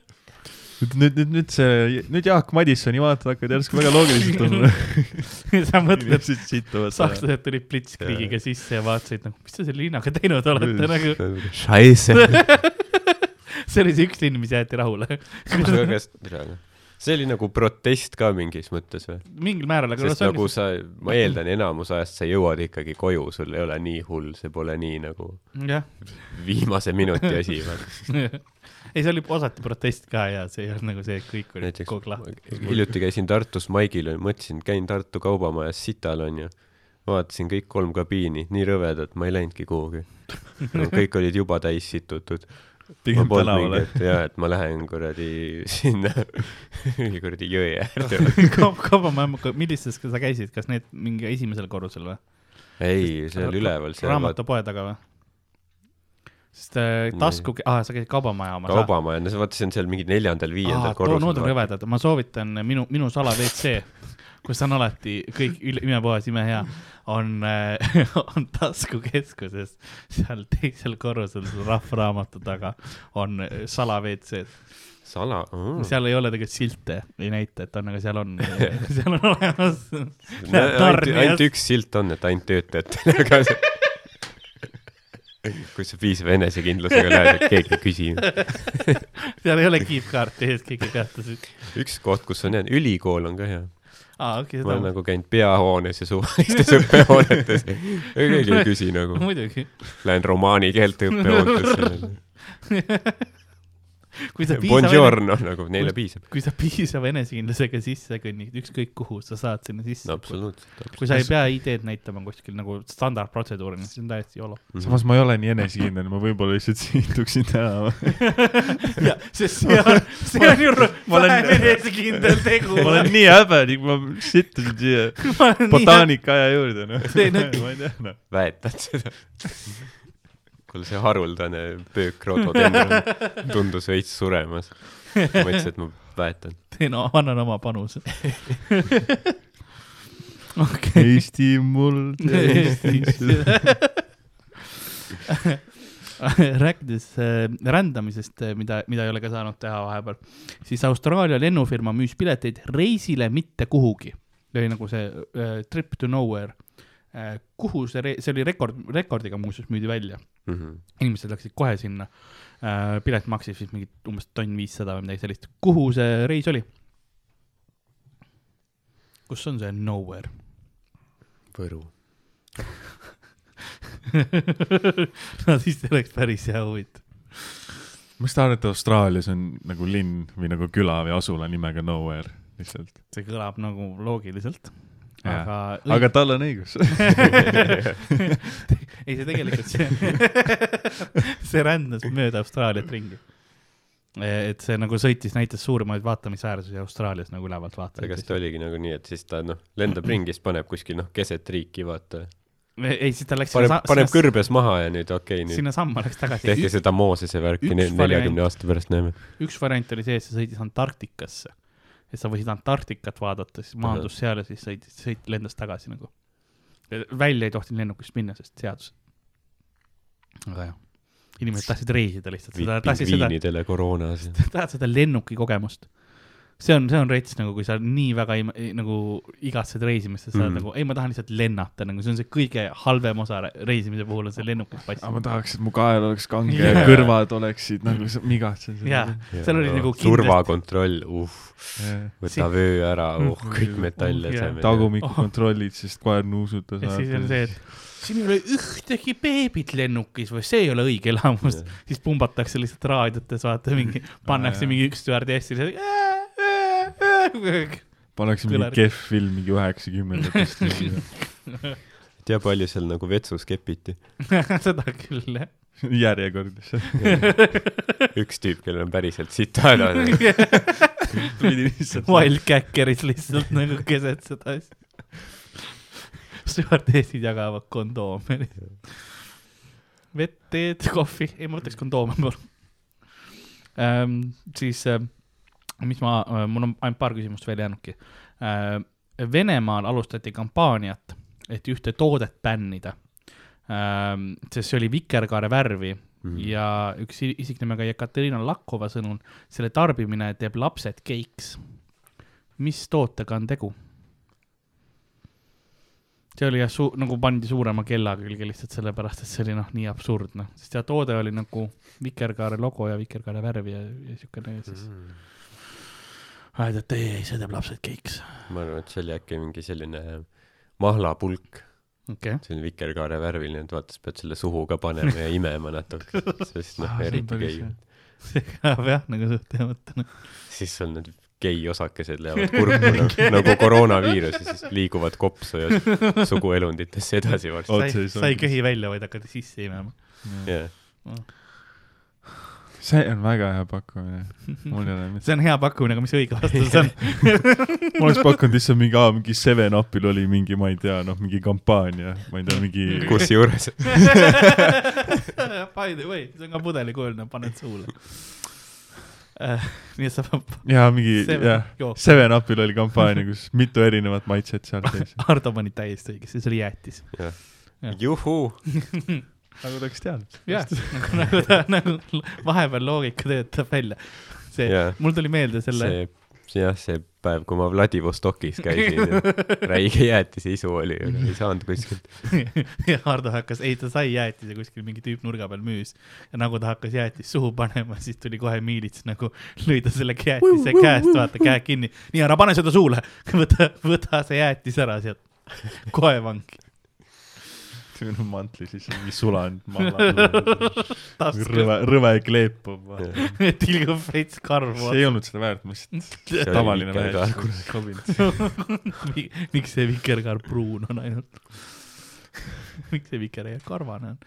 nüüd, nüüd, nüüd, nüüd see, nüüd Jaak Madissoni vaatad hakkavad järsku väga loogiliselt tundma. sa mõtled, sakslased tulid Blitzkrigiga sisse ja vaatasid nagu, mis te selle linnaga teinud olete nagu. Scheisse. see oli see üks linn, mis jäeti rahule. see oli nagu protest ka mingis mõttes või? mingil määral, aga sest nagu sa, ma eeldan, enamus ajast sa jõuad ikkagi koju, sul ei ole nii hull, see pole nii nagu jah, viimase minuti asi. ei, see oli osati protest ka ja see ei olnud nagu see, et kõik olid näiteks kogu lahti. hiljuti käisin Tartus Maigil, mõtlesin, käin Tartu Kaubamajas sital onju. vaatasin kõik kolm kabiini, nii rõvedad, ma ei läinudki kuhugi no,. kõik olid juba täis situtud. Pigem tänavale. jaa, et ma lähen kuradi sinna kuradi jõe äärde. kaubamaja, millistes sa käisid, kas need mingi esimesel korrusel või? ei, see oli üleval, seal raamatupoe taga või? sest äh, tasku, aa, sa käisid kaubamaja omas. kaubamaja, no vaata, see on seal mingi neljandal-viiendal too nood on korrusel. rõvedad, ma soovitan minu, minu sala WC, kus on alati kõik imepuhas, imehea, on äh, on taskukeskuses, seal teisel korrusel Rahvaraamatu taga on äh, sala mm.. seal ei ole tegelikult silte, ei näita, et on, aga seal on, seal on olemas. ainult, ainult üks silt on, et ainult töötajatele, aga see kui sa piisava enesekindlusega lähed, et keegi ei küsi. seal ei ole kiipkaarti ees, keegi ei peata sind. üks koht, kus on jäänud, ülikool on ka hea. aa, okei, ma olen nagu käinud peahoones ja suvalistes õppehoonetes. keegi ei küsi nagu. Lähen romaani keelte õppehoontesse. kui sa piisava, Buongiorno nagu, neile piisab. kui sa piisava enesekindlusega sisse kõnnid, ükskõik kuhu, sa saad sinna sisse no. absoluutselt. kui sa ei pea ID-d näitama kuskil nagu standardprotseduurina, siis on täiesti jolo. samas ma ei ole nii enesekindel, ma võib-olla lihtsalt situksin tänava. sest see on, see on ju Ma olen- vähem enesekindel tegu. ma olen nii häbelik, ma sittusin siia botaanika aja juurde, noh. Ma ei tea, noh. väetad seda. kuule, see haruldane pöök rododendron tundus veits suremas. ma mõtlesin, et ma väetan. teen, annan oma panuse. okei. Eesti muld, Eesti rääkides äh, rändamisest, mida, mida ei ole ka saanud teha vahepeal, siis Austraalia lennufirma müüs pileteid reisile mitte kuhugi. see oli nagu see äh, trip to nowhere äh,. Kuhu see, see oli rekord, rekordiga muuseas müüdi välja. Mhm. inimesed läksid kohe sinna äh,. pilet maksis vist mingi umbes tonn viissada või midagi sellist. kuhu see reis oli? kus on see nowhere? Võru. no siis see oleks päris hea huvitav. ma just arvan, et Austraalias on nagu linn või nagu küla või asula nimega Nowhere lihtsalt. see kõlab nagu loogiliselt. Aga, aga tal on õigus. ei, see tegelikult see, see rändas mööda Austraaliat ringi. et see nagu sõitis, näitas suurimaid vaatamisväärsusi Austraalias nagu ülevalt aga kas ta oligi nagu nii, et siis ta noh, lendab ringi, siis paneb kuskil noh, keset riiki, vaata. ei, siis ta läks paneb paneb sinna, kõrbes maha ja nüüd okei okay,, nüüd sinna samma läks tagasi. tehke seda Moosese värki neljakümne aasta pärast näeme. üks variant oli see, et sa sõitis Antarktikasse. Et sa võisid Antarktikat vaadata, siis maandus seal ja siis sõitis, sõit lendas tagasi nagu. välja ei tohtinud lennukist minna, sest seadus. aga jah, inimesed tahtsid reisida lihtsalt, seda, tahtsid seda, tahad seda lennuki kogemust. See on, see on rets nagu, kui sa nii väga ei, nagu igatsed reisimist, et sa oled Mhm. nagu, ei, ma tahan lihtsalt lennata, nagu see on see kõige halvem osa re- reisimise puhul on see lennukis aga ma tahaks, et mu kael oleks kange Jaa. ja kõrvad oleksid nagu, ma igatsen jaa seda., seal oli nagu kindlasti, turvakontroll, uh, võta Si- vöö ära, uh, Mm. kõik Uh, metallesemed. tagumikku Oh. kontrollid, sest koer nuusutas. ja siis on see, et siin ei ole ühtegi beebit lennukis või see ei ole õige elamus. siis pumbatakse lihtsalt raadiotes, vaata mingi, pannakse jaa. mingi üks stjuardess ja siis pannakse mingi kehv film mingi üheksakümnendatest. tea, palju seal nagu vetsus kepiti. seda küll jah. järjekord lihtsalt. üks tüüp, kellel on päriselt sita häda. tuli lihtsalt. Wildcackeris lihtsalt nagu keset seda asja. stjuardessid jagavad kondoome. vett, teed, kohvi, ei ma võtaks kondoome palun ähm,. siis äh,, mis ma äh,, mul on ainult paar küsimust veel jäänudki äh,. Venemaal alustati kampaaniat, et ühte toodet bännida ähm,, sest see oli vikerkaare värvi Mhm. ja üks isik nimega Jekaterina Lakova sõnul selle tarbimine teeb lapsed geiks. mis tootega on tegu? see oli jah, nagu pandi suurema kella külge lihtsalt sellepärast, et see oli noh, nii absurdne, sest ja toode oli nagu vikerkaare logo ja vikerkaare värvi ja, ja siukene siis öeldi, et ei, ei, see teeb lapsed geiks. ma arvan, et see oli äkki mingi selline mahlapulk, okei okay., selline vikerkaare värviline, et vaata, sa pead selle suhu ka panema ja imema natuke, sest noh Ah,, see on eriti gei see kõlab jah nagu suht hea mõte. siis sul need gei osakesed lähevad kurku nagu, nagu koroonaviirus ja siis liiguvad kopsu ja suguelunditesse edasi varsti. Sa ei köhi välja, vaid hakkad sisse imema. jah, see on väga hea pakkumine. mul ei ole mitte. see on hea pakkumine, aga mis õige vastus on? ma oleks pakkunud lihtsalt mingi, aa, mingi Seven Upil oli mingi, ma ei tea, noh, mingi kampaania, ma ei tea, mingi. kusjuures By the way, see on ka pudelikujuline, paned suule uh,. nii et sa pead, jaa, mingi, Seven jah. Seven Upil oli kampaania, kus mitu erinevat maitset seal sees. Hardo pani täiesti õigesti, see oli jäätis. juhuu, nagu ta oleks teadnud. jah, nagu, nagu ta, nagu vahepeal loogika töötab välja. see Jaa. mul tuli meelde selle, see, jah, see päev, kui ma Vladivostokis käisin räige jäätise isu oli, ei saanud kuskilt. ja Hardo hakkas, ei ta sai jäätise kuskil mingi tüüp nurga peal müüs ja nagu ta hakkas jäätist suhu panema, siis tuli kohe miilits nagu lõi ta selle jäätise käest, vaata käe kinni, nii ära pane seda suule, võta, võta see jäätis ära sealt, kohe vangi. Minu mantli siis on mingi sulanud taskus. Rõve, rõve kleepub. tilgub veits karvu. See ei olnud seda väärt, ma lihtsalt oli tavaline mees, miks see vikerkaar pruun on ainult? miks see vikerkaar karvane on?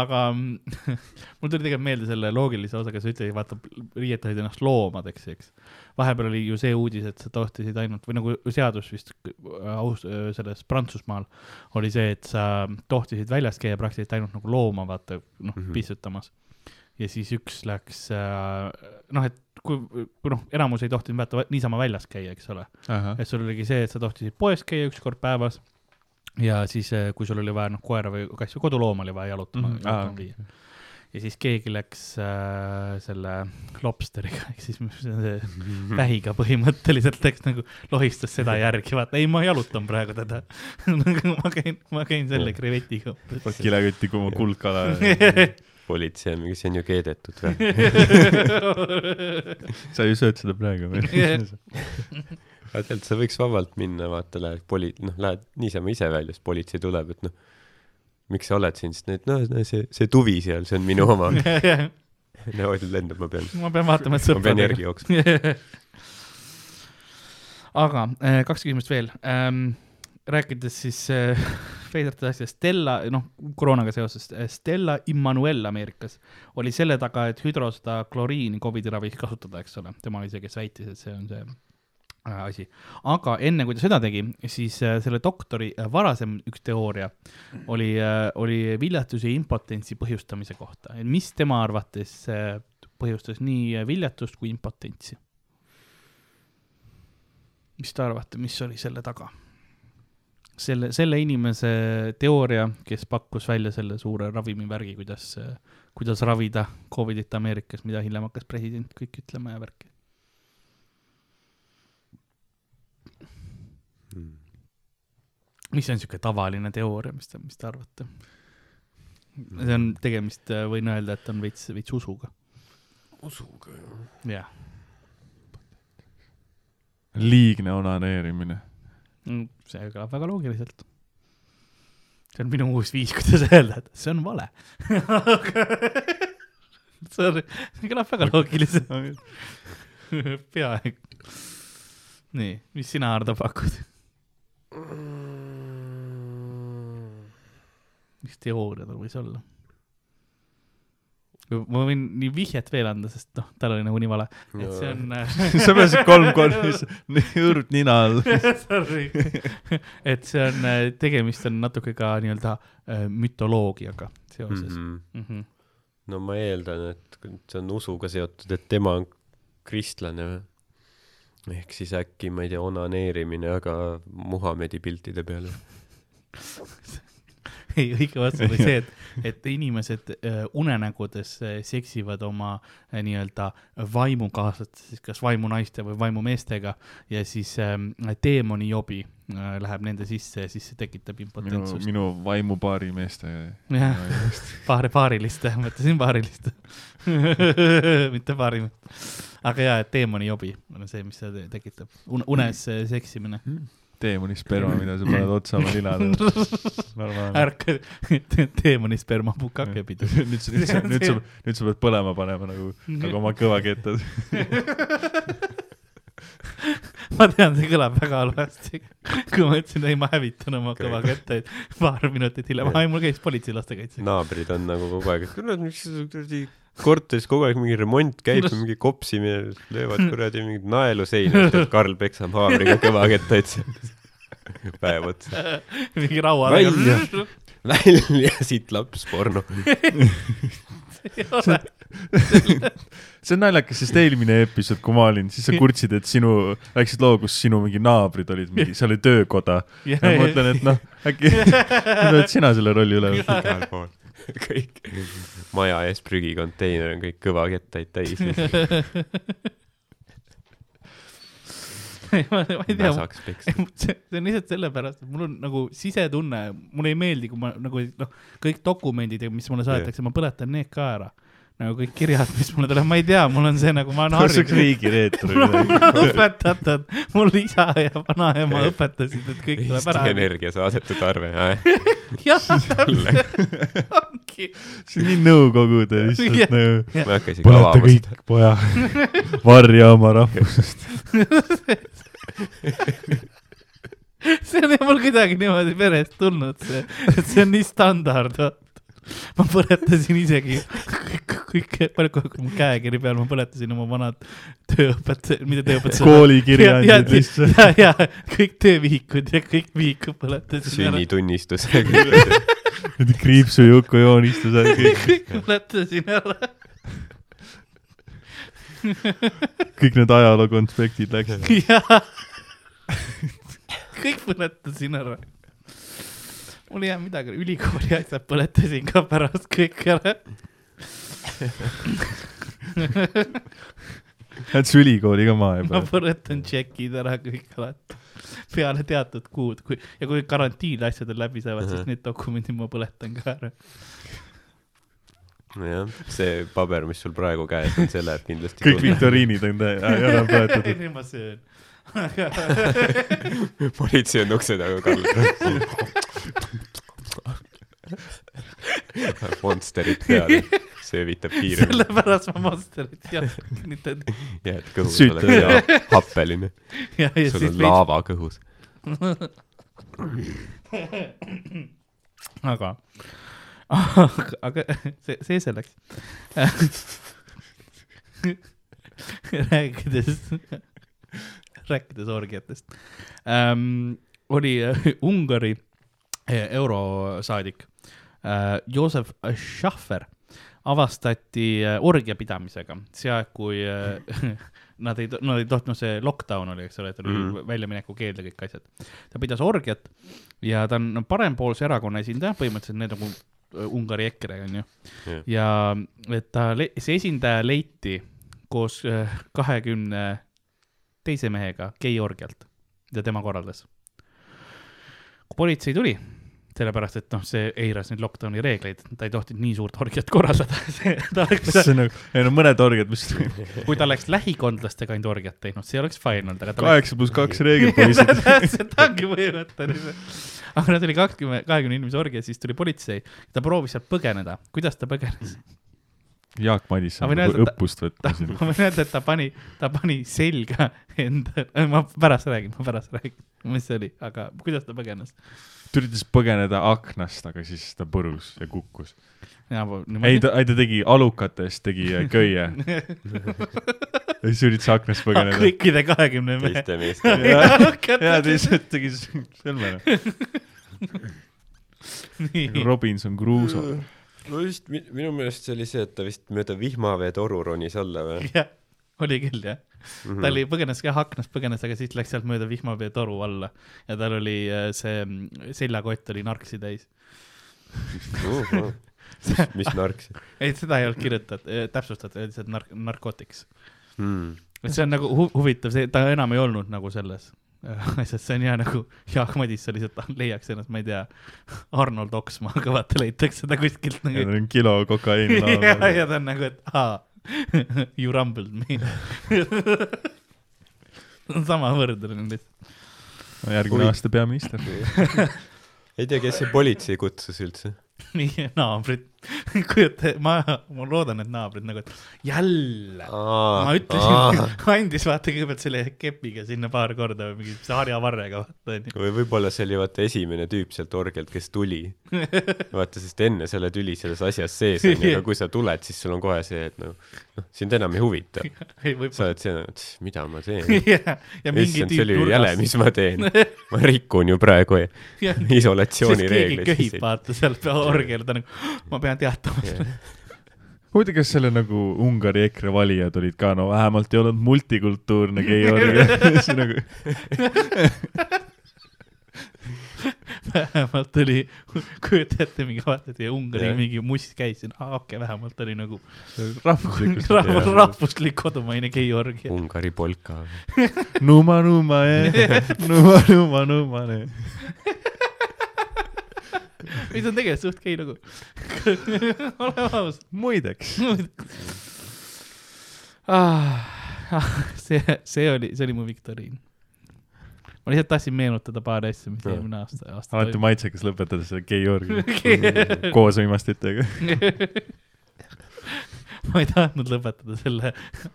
aga mm, mul tuli tegelikult meelde selle loogilise osaga, sa ütlesid, vaata, riietasid ennast loomadeks, eks. vahepeal oli ju see uudis, et sa tohtisid ainult või nagu seadus vist aus-, selles Prantsusmaal oli see, et sa tohtisid väljas käia praktiliselt ainult nagu looma, vaata, noh mm. -hmm. pissutamas. ja siis üks läks, noh, et kui, kui noh, enamus ei tohtinud vaata niisama väljas käia, eks ole. et sul oligi see, et sa tohtisid poes käia üks kord päevas ja siis, kui sul oli vaja noh, koera või kasvõi kodulooma oli vaja jalutama mm Mhm. -hmm. Viia. ja siis keegi läks äh, selle lobsteriga ehk siis mis see see vähiga põhimõtteliselt läks nagu lohistas seda järgi, vaata ei, ma jalutan praegu teda. ma käin, ma käin selle krevetiga. kilekotti, kui ma kuldkala. politsei on mingi, see on ju keedetud või? sa ju sööd seda praegu või? Aga tegelikult sa võiks vabalt minna, vaata, lähed poli-, noh, lähed niisama ise välja, siis politsei tuleb, et noh, miks sa oled siin, siis need, noh, see, see tuvi seal, see on minu oma. niimoodi lendab, ma pean, ma pean vaatama, et ma pean järgi jooksma. aga äh, kaks küsimust veel ähm,. rääkides siis äh, veidratest asjadest, Stella, noh, koroonaga seoses, Stella Immanuel Ameerikas oli selle taga, et hüdrosta kloriini Covidi ravis kasutada, eks ole, tema oli see, kes väitis, et see on see asi. aga enne, kui ta seda tegi, siis äh, selle doktori äh, varasem üks teooria oli, oli viljatuse ja impotentsi põhjustamise kohta. mis tema arvates äh, põhjustas nii äh, viljatust kui impotentsi? mis te arvate, mis oli selle taga? selle, selle inimese teooria, kes pakkus välja selle suure ravimivärgi, kuidas, kuidas ravida Covidit Ameerikas, mida hiljem hakkas president kõik ütlema ja värki. Mis on niisugune tavaline teooria, mis te, mis te arvate? see on tegemist, võin öelda, et on veits, veits usuga. usuga jah. jah, liigne onaneerimine. see kõlab väga loogiliselt. see on minu uus viis, kuidas öelda, et see on vale. Sorry, see kõlab väga loogiliselt. peaaegu. nii, mis sina, Hardo, pakud? Mis teooria tal võis olla? ma võin nii vihjet veel anda, sest noh, tal oli nagu nii vale, et see on sa pead kolm korda õrd nina all. Sorry, et see on, tegemist on natuke ka nii-öelda äh, mütoloogiaga seoses mm. -hmm. Mm -hmm. no ma eeldan, et see on usuga seotud, et tema on kristlane või? ehk siis äkki, ma ei tea, onaneerimine, aga Muhamedi piltide peal. ei, õige vastus oli see, et, et inimesed äh, unenägudes äh, seksivad oma äh, nii-öelda vaimukaaslaste, siis kas vaimunaiste või vaimumeestega ja siis äh, teemoni jobi äh, läheb nende sisse ja siis see tekitab impotentsust. minu vaimupaari meeste. jah, paari, paariliste, mõtlesin paariliste, mitte paari. aga jaa, et teemoni jobi on see, mis seda te- tekitab, unes äh, seksimine. Teemoni sperma, mida sa paned otsa oma normaalne. ärka, teemoni sperma pukakepidu. nüüd sa, nüüd sa, nüüd sa, nüüd sa pead põlema panema nagu, nagu oma kõvakettad. ma tean, see kõlab väga halvasti. kui ma ütlesin, ei, ma hävitan oma Okei. kõva kätte, paar minutit hiljem, ai, mul käis politsei lastekaitse. naabrid on nagu kogu aeg, et kurat, miks kuradi korteris kogu aeg mingi remont käib, mingi kopsimine, löövad kuradi mingit naelu seina, Karl peksab haamriga kõvakettaid seal. päev otsa. mingi raua Välja. välja siit laps porno. see on naljakas, sest eelmine episood, kui ma olin, siis sa kurtsid, et sinu, rääkisid loo, kus sinu mingi naabrid olid mingi, seal oli töökoda. ja ma mõtlen, et noh, äkki oled sina selle rolli üle võtnud. igal pool. kõik, maja ees prügikonteiner on kõik kõvakettaid täis. ma ma ei tea, väsaks peksa. see on lihtsalt sellepärast, et mul on nagu sisetunne, mulle ei meeldi, kui ma nagu noh, kõik dokumendid, mis mulle saadetakse, ma põletan need ka ära. Nagu kõik kirjad, mis mulle tulevad, ma ei tea, mul on see nagu, ma olen see oleks harjunud. riigireetur mul on õpetatud, mul isa ja vanaema õpetasid, et kõik tuleb Eesti ära. Energia saadetud arve, jah, täpselt, ongi. see on nii nõukogude Jah. lihtsalt nagu. ma ei hakka isegi põleta avama seda. kõik, poja. varja oma rahvusest. see on mul kuidagi niimoodi perest tulnud, see, et see on nii standard, vaata. Ma põletasin isegi kõik, kõik, palju kui mu käekiri peal, ma põletasin oma vanad tööõpetajad, mitte tööõpetajad. koolikirjandid lihtsalt. ja, ja kõik töövihikud ja kõik vihikud põletasin sünnitunnistus. Need kriipsujuku joonistused, kõik, põletasin ära. kõik need ajaloo konspektid läksid. kõik põletasin ära. Mul ei jää midagi, ülikooli asjad põletasin ka pärast kõik ära. Lähed sa ülikooli ka maha ma juba? põletan tšekid ära kõik alati, peale teatud kuud, kui ja kui karantiini asjad on läbi saavad, siis Mhm. need dokumendid ma põletan ka ära. jah, see paber, mis sul praegu käes on, see läheb kindlasti kõik. viktoriinid on tä- ära põletatud. ei, ma söön. politsei on ukse taga, Karl. Monsterit peale, söövitab kiiremini, sellepärast ma Monsterit jätkan. jääd kõhus, oled hea happeline, sul siis on laava kõhus. aga, aga, see, see selleks. rääkides, rääkides orgiatest ähm,, oli äh, Ungari eurosaadik äh, Joosef Schaffer avastati äh, orgia pidamisega, see aeg, kui äh, nad ei, nad ei tohtinud, see lockdown oli, eks ole, et oli mm. Mhm. väljaminekukeeld ja kõik asjad. ta pidas orgiat ja ta on parempoolse erakonna esindaja, põhimõtteliselt need nagu äh, Ungari EKRE onju. Jah. ja et ta, see esindaja leiti koos äh, kahekümne teise mehega geiorgialt, mida tema korraldas. Politsei tuli, sellepärast et noh, see eiras neid lockdowni reegleid, ta ei tohtinud nii suurt orgiat korraldada, ta oleks see on nagu, ei no mõned orgiad, mis kui ta oleks lähikondlastega ainult orgiat teinud, see oleks fine olnud, aga kaheksa pluss kaks reegel poisid. täpselt ongi põhimõtteliselt. aga nad oli kakskümmend, kahekümne inimese orgia, siis tuli politsei, ta proovis sealt põgeneda, kuidas ta põgenes? Jaak Madison Ma võin nagu õppust võtma siin. ma võin öelda, et ta pani, ta pani selga enda, ma pärast räägin, ma pärast räägin, mis see oli, aga kuidas ta põgenes? ta üritas põgeneda aknast, aga siis ta põrus ja kukkus. ei ei, ta, ei ta tegi alukatest, tegi äh, köie ja siis üritas aknast põgeneda. kõikide kahekümne mehe. teiste meestega. ja alukatest. ta lihtsalt tegi sõlme. nii, Robinson Crusoe. No just, minu meelest see oli see, et ta vist mööda vihmaveetoru ronis alla või? jah, oli küll jah. Mhm. ta oli, põgenes jah, aknast põgenes, aga siis läks sealt mööda vihmaveetoru alla ja tal oli äh, see mm, seljakott oli narksi täis. mis, mis nark see ei, seda ei olnud kirjutatud, täpsustatud, lihtsalt nark-, narkotiks. hmm.? et see on nagu hu huvitav, see, ta enam ei olnud nagu selles asjas, see on hea nagu Jaak Madison lihtsalt leiaks ennast, ma ei tea, Arnold Oksmaaga, vaata leitakse ta kuskilt ja nagu. tal on kilo kokaiini ja, laua ja ta on nagu, et aa, you rumbled me. sama võrdlus lihtsalt. peal. järgmine Huvi- aasta peaminister. ei tea, kes see politsei kutsus üldse? naabrid, kujuta, ma, ma loodan, et naabrid nagu, et jälle. ma ütlesin, andis vaata kõigepealt selle kepiga sinna paar korda või mingi harjavarrega vaata onju. või võib-olla see oli vaata esimene tüüp sealt orgialt, kes tuli. vaata, sest enne sa oled üli selles asjas sees onju, aga kui sa tuled, siis sul on kohe see, et noh, noh, sind enam ei huvita. sa oled see, et mida ma teen. mingi issand, see oli ju jäle, mis ma teen. ma rikun ju praegu sest keegi isolatsioonireegleid. köhib vaata seal orgial, ta nagu, ma pean teatama seda. huvitav, kas selle nagu Ungari EKRE valijad olid ka, no vähemalt ei olnud multikultuurne see nagu, vähemalt oli, kujuta ette, mingi vaatad ja Ungari Jah. mingi must käis siin, aa okei okay,, vähemalt oli nagu rahvuslikust rahvus, rahvuslik kodumaine geiorgia. Ungari polka. Numa numa eh, numa numa numa eh. mis on tegelikult suht gei lugu. oleme ausad. muideks, ah, see, see oli, see oli mu viktoriin. ma lihtsalt tahtsin meenutada paari asja, mis eelmine aasta, aasta alati maitsekas lõpetada selle geiorgia toimus. koos uimastitega. ma ei tahtnud lõpetada selle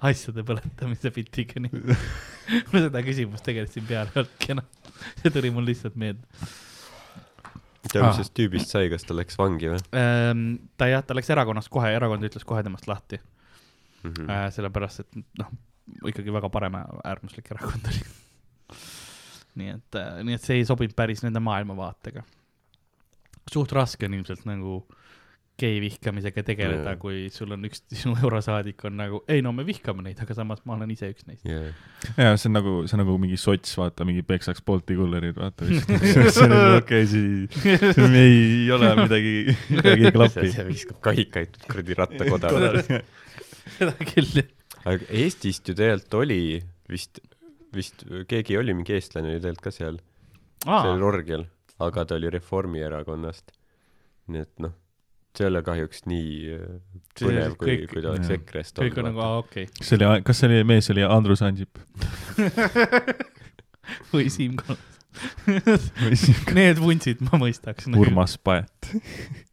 asjade põletamise bitiga, nii ma seda küsimust tegelikult siin peal ei olnudki enam. see tuli mul lihtsalt meelde tea, mis sellest tüübist sai, kas ta läks vangi või ähm,. ta jah, ta läks erakonnast kohe, erakond ütles kohe temast lahti mm? -hmm. äh,, sellepärast et noh, ikkagi väga paremäärmuslik erakond oli. nii et, nii et see ei sobinud päris nende maailmavaatega. suht raske on ilmselt nagu gei vihkamisega tegeleda Jaa., kui sul on üks sinu eurosaadik on nagu, ei no me vihkame neid, aga samas ma olen ise üks neist. yeah.. ja see on nagu, see on nagu mingi sots, vaata, mingi peksaks Bolti kullerid, vaata. okei, siis ei ole midagi, midagi ei klapi. see viskab kahikaid kuradi rattakoda. seda küll, jah. aga Eestist ju tegelikult oli vist, vist keegi oli mingi eestlane oli tegelikult ka seal, sellel orgial, aga ta oli Reformierakonnast. nii et noh, see ei ole kahjuks nii äh, See põnev, kui kõik-, kui ta oleks. EKRE-st kõik on nagu, olnud. aa okei see oli, kas see oli mees, oli Andrus Ansip või Siim Kallas. Need vuntsid ma mõistaks. nagu. Urmas Paet.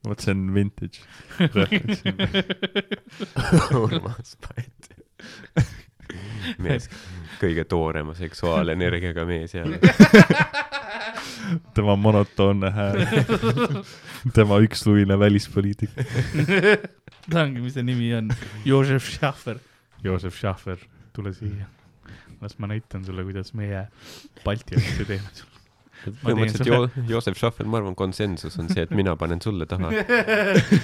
vot see on vintage. Urmas Paet. mees, kõige toorema seksuaalenergiaga mees jälle. tema monotoonne hääl. tema üksluine välispoliitika. ta ongi, mis see nimi on, Jožef Schaffer. Joosep Schaffer, tule siia. las ma näitan sulle, kuidas meie Balti asju teeme. põhimõtteliselt sulle- jo-, Joosep Schaffer, ma arvan, konsensus on see, et mina panen sulle taha.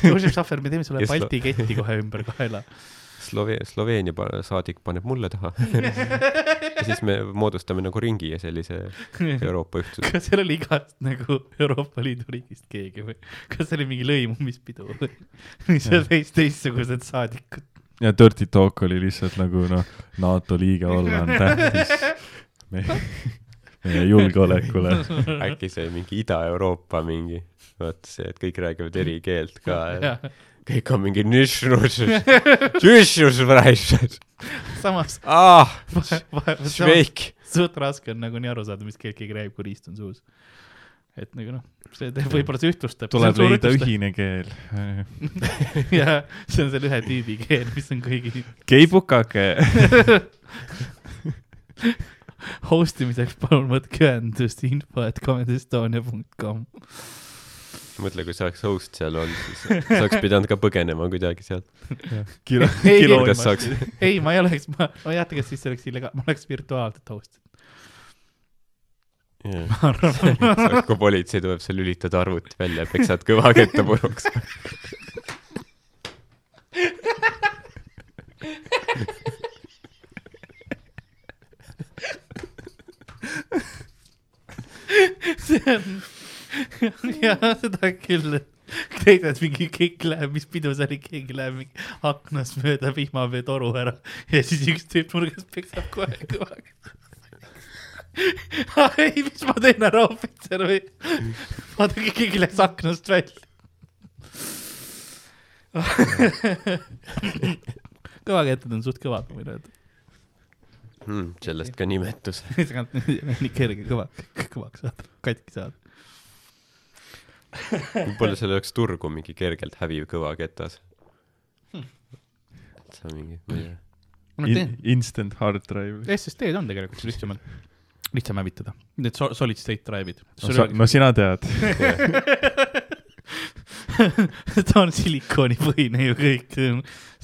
Joosep Schaffer, me teeme sulle Balti ketti kohe ümber kaela. Slove-, Sloveenia pa- saadik paneb mulle taha. ja siis me moodustame nagu ringi ja sellise Euroopa ühtsuse. kas seal oli igast nagu Euroopa Liidu riigist keegi või kas see oli mingi lõimumispidu või mis seal veits teistsugused saadikud? ja Dirty Talk oli lihtsalt nagu noh, NATO liige olla on tähtis meie, meie julgeolekule. äkki see mingi Ida-Euroopa mingi, vot see, et kõik räägivad eri keelt ka ja kõik on mingi ah, vahe- vahe- samas šveik. suht raske on nagu nii aru saada, mis keelt keegi räägib, kui riist on suus. et nagu noh, see teeb, võib-olla see ühtlustab. tuleb leida. ühine keel. jah, see on selle ühe tüübi keel, mis on kõigi geipukake. host imiseks palun võtke ühendust info et comedyestonia.com. mõtle, kui sa oleks host seal olnud, siis sa oleks pidanud ka põgenema kuidagi sealt. kilo, Ei, kilo kuidas saaks, ei, ma ei oleks, ma, ma ei tea, kas siis oleks illega-, ma oleks virtuaalselt host. arvan, kui politsei tuleb, sa lülitad arvuti välja ja peksad kõva ketta puruks. see on, jah, seda küll, teised mingi kõik läheb, mis pidu see oli, keegi läheb mingi aknast mööda vihmaveetoru ära ja siis üks tüüp nurgas peksab kohe kõvaga. ei, mis ma teen, härra ohvitser või? vaadake, keegi läks aknast välja. kõvaketted on suht kõvad, ma võin öelda. Hmm, sellest ka nimetus. nii kerge kõva, kõvaks saada, katki saada. Võib-olla seal oleks turgu mingi kergelt häviv kõva ketas. sa mingi, ma ei tea. In,. instant hard drive. SSD-d on tegelikult lihtsamalt, lihtsam hävitada. Need so- solid state drive'id. no, sa, no sina tead. ta on silikoonipõhine ju kõik,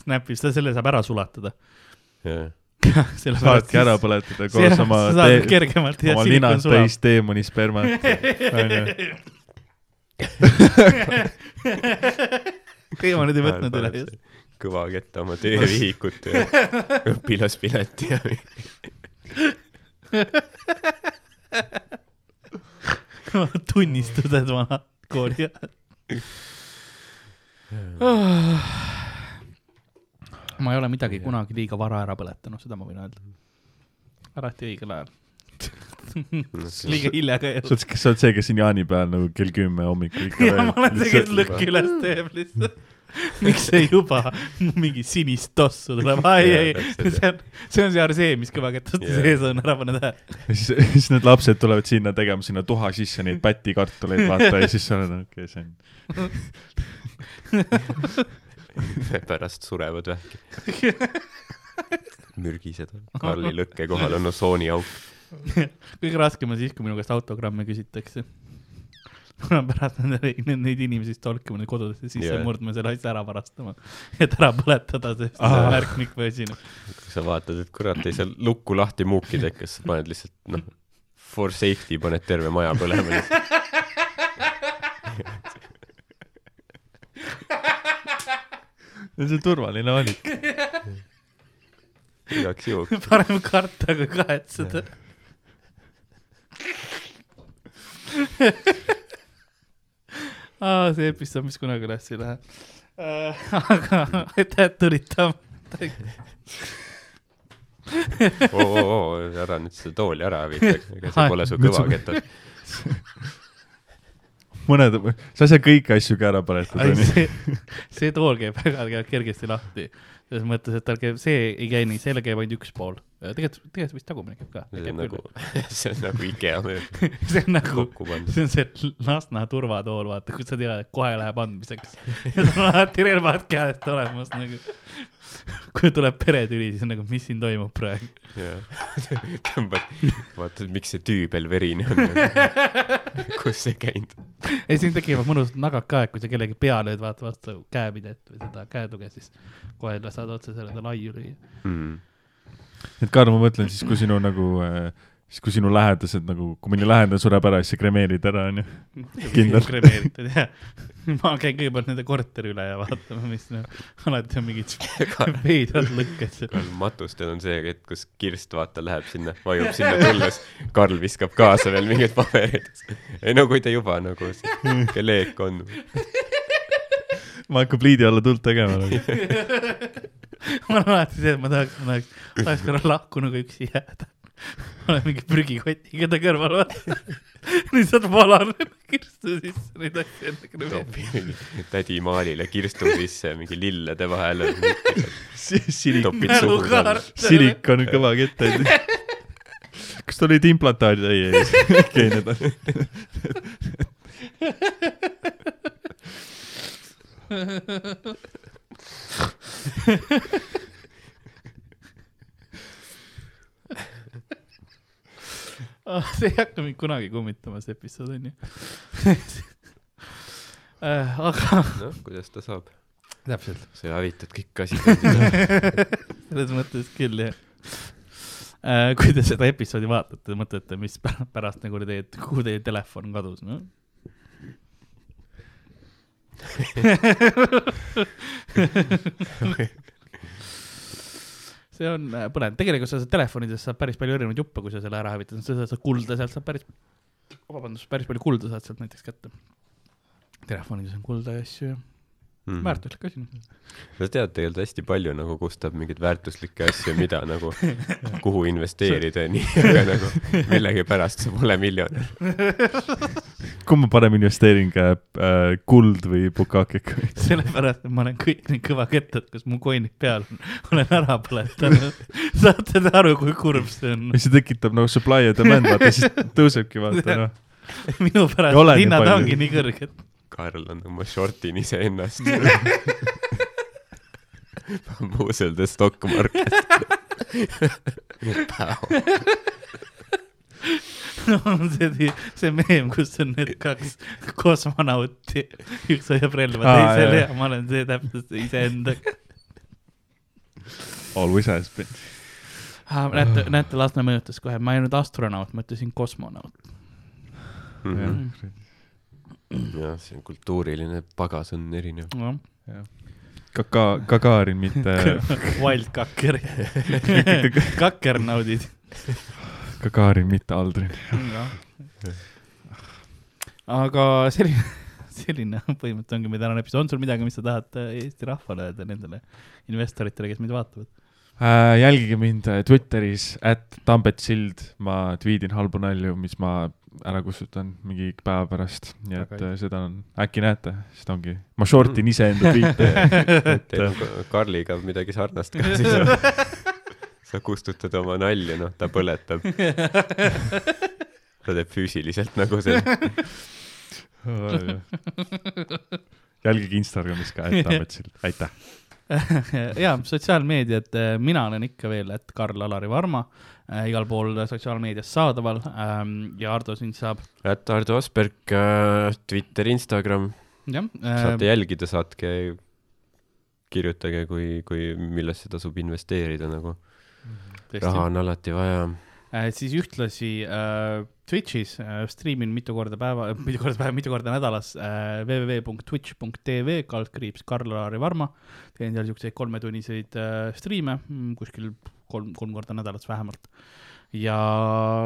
Snapis, ta selle saab ära sulatada. jah, saadki ära põletada koos oma ja oma linad sulab. täis teemoni spermat, onju. teema nüüd ei võtnud üle just. kõva ketta oma töövihikut ja õpilaspileti ja tunnistused vanad kooli ajal. ma ei ole midagi kunagi liiga vara ära põletanud, seda ma võin öelda. alati õigel ajal. liiga hilja ka ei sa oled, see, kes siin jaanipäeval nagu kell kümme hommikul ikka ja ma olen see, kes lõhki üles teeb lihtsalt. miks see juba mingi sinist tossu tuleb, ai ei, see on, see on see Arseem, mis kõvaketast Jaa. sees on, ära pane tähele. siis, siis need lapsed tulevad sinna tegema sinna tuha sisse neid pätikartuleid, vaata ja siis sa oled, okei okay,, see on. pärast surevad vähki. mürgised on. Karli lõkke kohal on osooniauk. kõige raskem on siis, kui minu käest autogramme küsitakse. ma pean pärast nende, neid inimesi tolkima nende kodudesse sisse yeah. murdma ja selle asja ära varastama, et ära põletada, sest on märkmik või asi. kui sa vaatad, et kurat ei saa lukku lahti muuki tekkes, sa paned lihtsalt noh, for safety paned terve maja põlema lihtsalt. see on turvaline valik. igaks juhuks. parem karta kui kahetseda. Aa, see episood, mis kunagi üles ei lähe. aga aitäh, et tulid Tamm. oo, oo, oo, ära nüüd seda tooli ära hävita, ega see pole su kõva ketas. mõned, sa ei saa kõiki asju ka ära põletada, see, see tool käib väga kergesti lahti. selles mõttes, et tal käib, see ei käi nii, seal käib ainult üks pool. tegelikult, tegelikult vist tagumine käib ka. see on nagu, see on nagu IKEA mööbel see on nagu, see on see Lasna turvatool, vaata, kus sa tead, et kohe läheb andmiseks. ja tal on alati relvad käest olemas nagu. kui tuleb peretüli, siis on nagu, mis siin toimub praegu. tõmbad, vaatad, miks see tüübel verine on. kus see käinud? ei, siin tekivad mõnusad nagad ka, et kui sa kellegi pea lööd, vaata vastu käepidet või seda käetuge, siis kohe saad otse selle laiu lüüa. Mm. Et Karl, ma mõtlen siis, kui sinu nagu, siis kui sinu lähedased nagu, kui mõni lähedane sureb ära, siis sa kremeerid ära, onju. Kindel. kremeeritud, jah. ma käin kõigepealt nende korteri üle ja vaatame, mis noh, alati on mingid veidrad lõkked seal. Karl matustel on see, et kus Kirst vaata läheb sinna, vajub sinna tulles, Karl viskab kaasa veel mingid paberid. ei no kui ta juba nagu sihuke leek on. ma hakkan pliidi alla tuld tegema nagu. mul on alati see, et ma tahaks, ma tahaks, tahaks korra lahkunuga üksi jääda. olen mingi prügikotiga ta kõrval, vaata. lihtsalt valan kirstu sisse neid asju topi mingi tädi maalile kirstu sisse mingi lillede vahele. silik, on kõva kett, onju. kas sul olid implantaadid? ei, ei, okei, need on. Ah, see ei hakka mind kunagi kummitama, see episood onju. aga noh, kuidas ta saab? täpselt, sa hävitad kõik asjad. selles mõttes küll jah. kui te seda episoodi vaatate, mõtlete, mis pä- pärast nagu teie, kuhu teie telefon kadus, noh. see on äh, põnev, tegelikult sa saad telefonides saab päris palju erinevaid juppe, kui sa selle ära hävitad, sa saad kulda sealt saab päris, vabandust, päris palju kulda saad sealt näiteks kätte. telefonides on kulda ja asju ja Mhm. väärtuslik asi. sa tead tegelikult hästi palju nagu, kust saab mingeid väärtuslikke asju, mida nagu, kuhu investeerida ja nii, aga nagu millegipärast sa pole miljonär. kumb on parem investeering äh,, kuld või bukakik? sellepärast, et ma olen kõik need kõvakettad, kus mu koinid peal on, olen ära põletanud. saate te aru, kui kurb see on? see tekitab nagu supply ja demand, vaata siis tõusebki, vaata noh. minu pärast hinnad ongi nii kõrged. Karl on, ma shortin iseennast. bambuusel the stock market. on see, see meem, kus on need kaks kosmonauti, üks hoiab relva, Aa, teisel jah. ja ma olen see täpselt iseendaga. Always has been. näete, näete, Lasna mõjutas kohe, ma ei öelnud astronaut, ma ütlesin kosmonaut. jah, see on kultuuriline pagas on erinev. Kaka-, Gagarin, mitte Wild kakker, kakkernaudid. Gagarin, mitte Aldrin. aga selline, selline põhimõte ongi meie tänane episood, on sul midagi, mis sa tahad äh, Eesti rahvale öelda, nendele investoritele, kes meid vaatavad? Äh, jälgige mind äh, Twitteris, at Tambet Sild, ma tweetin halbu nalju, mis ma ära kustutan mingi päeva pärast, nii et Väga äh, seda on, äkki näete, sest ongi, ma short in iseenda tweet'e, et Karliga midagi sarnast ka siis. sa kustutad oma nalju, noh, ta põletab. ta teeb füüsiliselt nagu see. jälgige Instagramis ka, et Tambet Sild, aitäh. ja sotsiaalmeediad, mina olen ikka veel, et Karl-Alari Varma äh, igal pool sotsiaalmeedias saadaval ähm, ja Ardo sind saab, et Ardo Asperg äh,, Twitter, Instagram, jah saate äh,, jälgida, saatke, kirjutage, kui, kui, millesse tasub investeerida nagu. raha on alati vaja. Äh, siis ühtlasi äh, Twitch'is äh, striimin mitu korda päeva, mitu korda päeva, mitu korda nädalas äh, www.twitch.tv kaldkriips Karl-Alari Varma. teen seal siukseid kolmetunniseid äh, striime, kuskil kolm, kolm korda nädalas vähemalt. ja,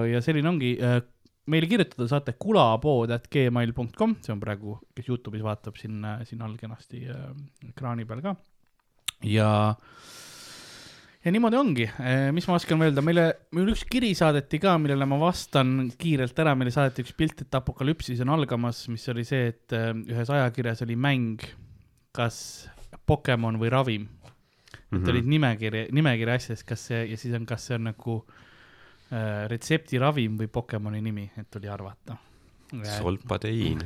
ja selline ongi äh, meile kirjutada saate kulapood.gmail.com, see on praegu, kes Youtube'is vaatab siin, siin all kenasti äh, ekraani peal ka. ja, ja niimoodi ongi, mis ma oskan öelda, meile, meile üks kiri saadeti ka, millele ma vastan kiirelt ära, meile saadeti üks pilt, et apokalüpsis on algamas, mis oli see, et äh, ühes ajakirjas oli mäng, kas Pokemon või ravim mm. -hmm. olid nimekiri, nimekiri asjadest, kas see ja siis on, kas see on nagu äh, retseptiravim või Pokemoni nimi, et tuli arvata. solpadeiin,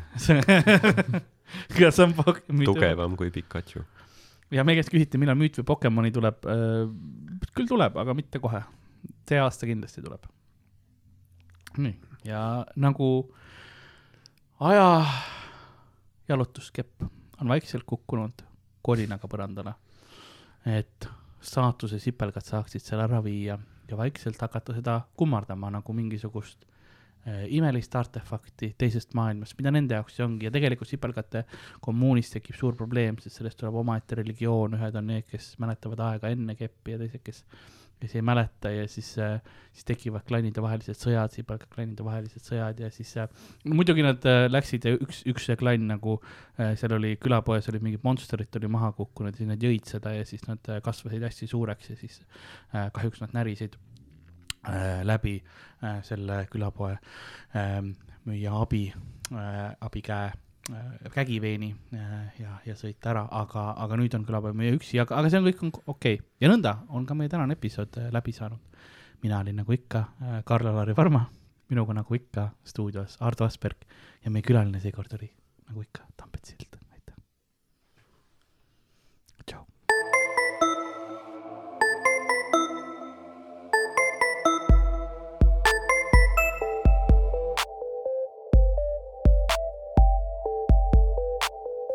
kas on Pokemon? tugevam kui Pikachu. Ja meie käest küsiti, millal müüt või Pokemoni tuleb äh,. küll tuleb, aga mitte kohe. see aasta kindlasti tuleb. nii, ja nagu aja jalutuskepp on vaikselt kukkunud kolinaga põrandale, et saatuse sipelgad saaksid selle ära viia ja vaikselt hakata seda kummardama nagu mingisugust imelist artefakti teisest maailmast, mida nende jaoks see ongi. Ja tegelikult sipelgate kommuunis tekib suur probleem, sest sellest tuleb omaette religioon, ühed on need, kes mäletavad aega enne keppi ja teised, kes kes ei mäleta. Ja siis äh,, siis tekivad klannide vahelised sõjad, sipelga klannide vahelised sõjad. Ja siis äh, no muidugi nad äh, läksid ja üks, üks see klann nagu äh, seal oli külapoes olid mingid monsterid oli maha kukkunud ja siis nad jõid seda ja siis nad äh, kasvasid hästi suureks ja siis äh, kahjuks nad närisid. äh, läbi äh, selle külapoe äh, müüja abi äh,, abikäe äh, kägiveeni äh, ja, ja sõita ära, aga, aga nüüd on külapäev meie üksi, aga, aga see on kõik on okei okay. ja nõnda on ka meie tänane episood äh, läbi saanud. mina olin nagu ikka äh, Karl-Alari Varma, minuga nagu ikka stuudios Ardo Asperg ja meie külaline seekord oli nagu ikka Tambet Sild,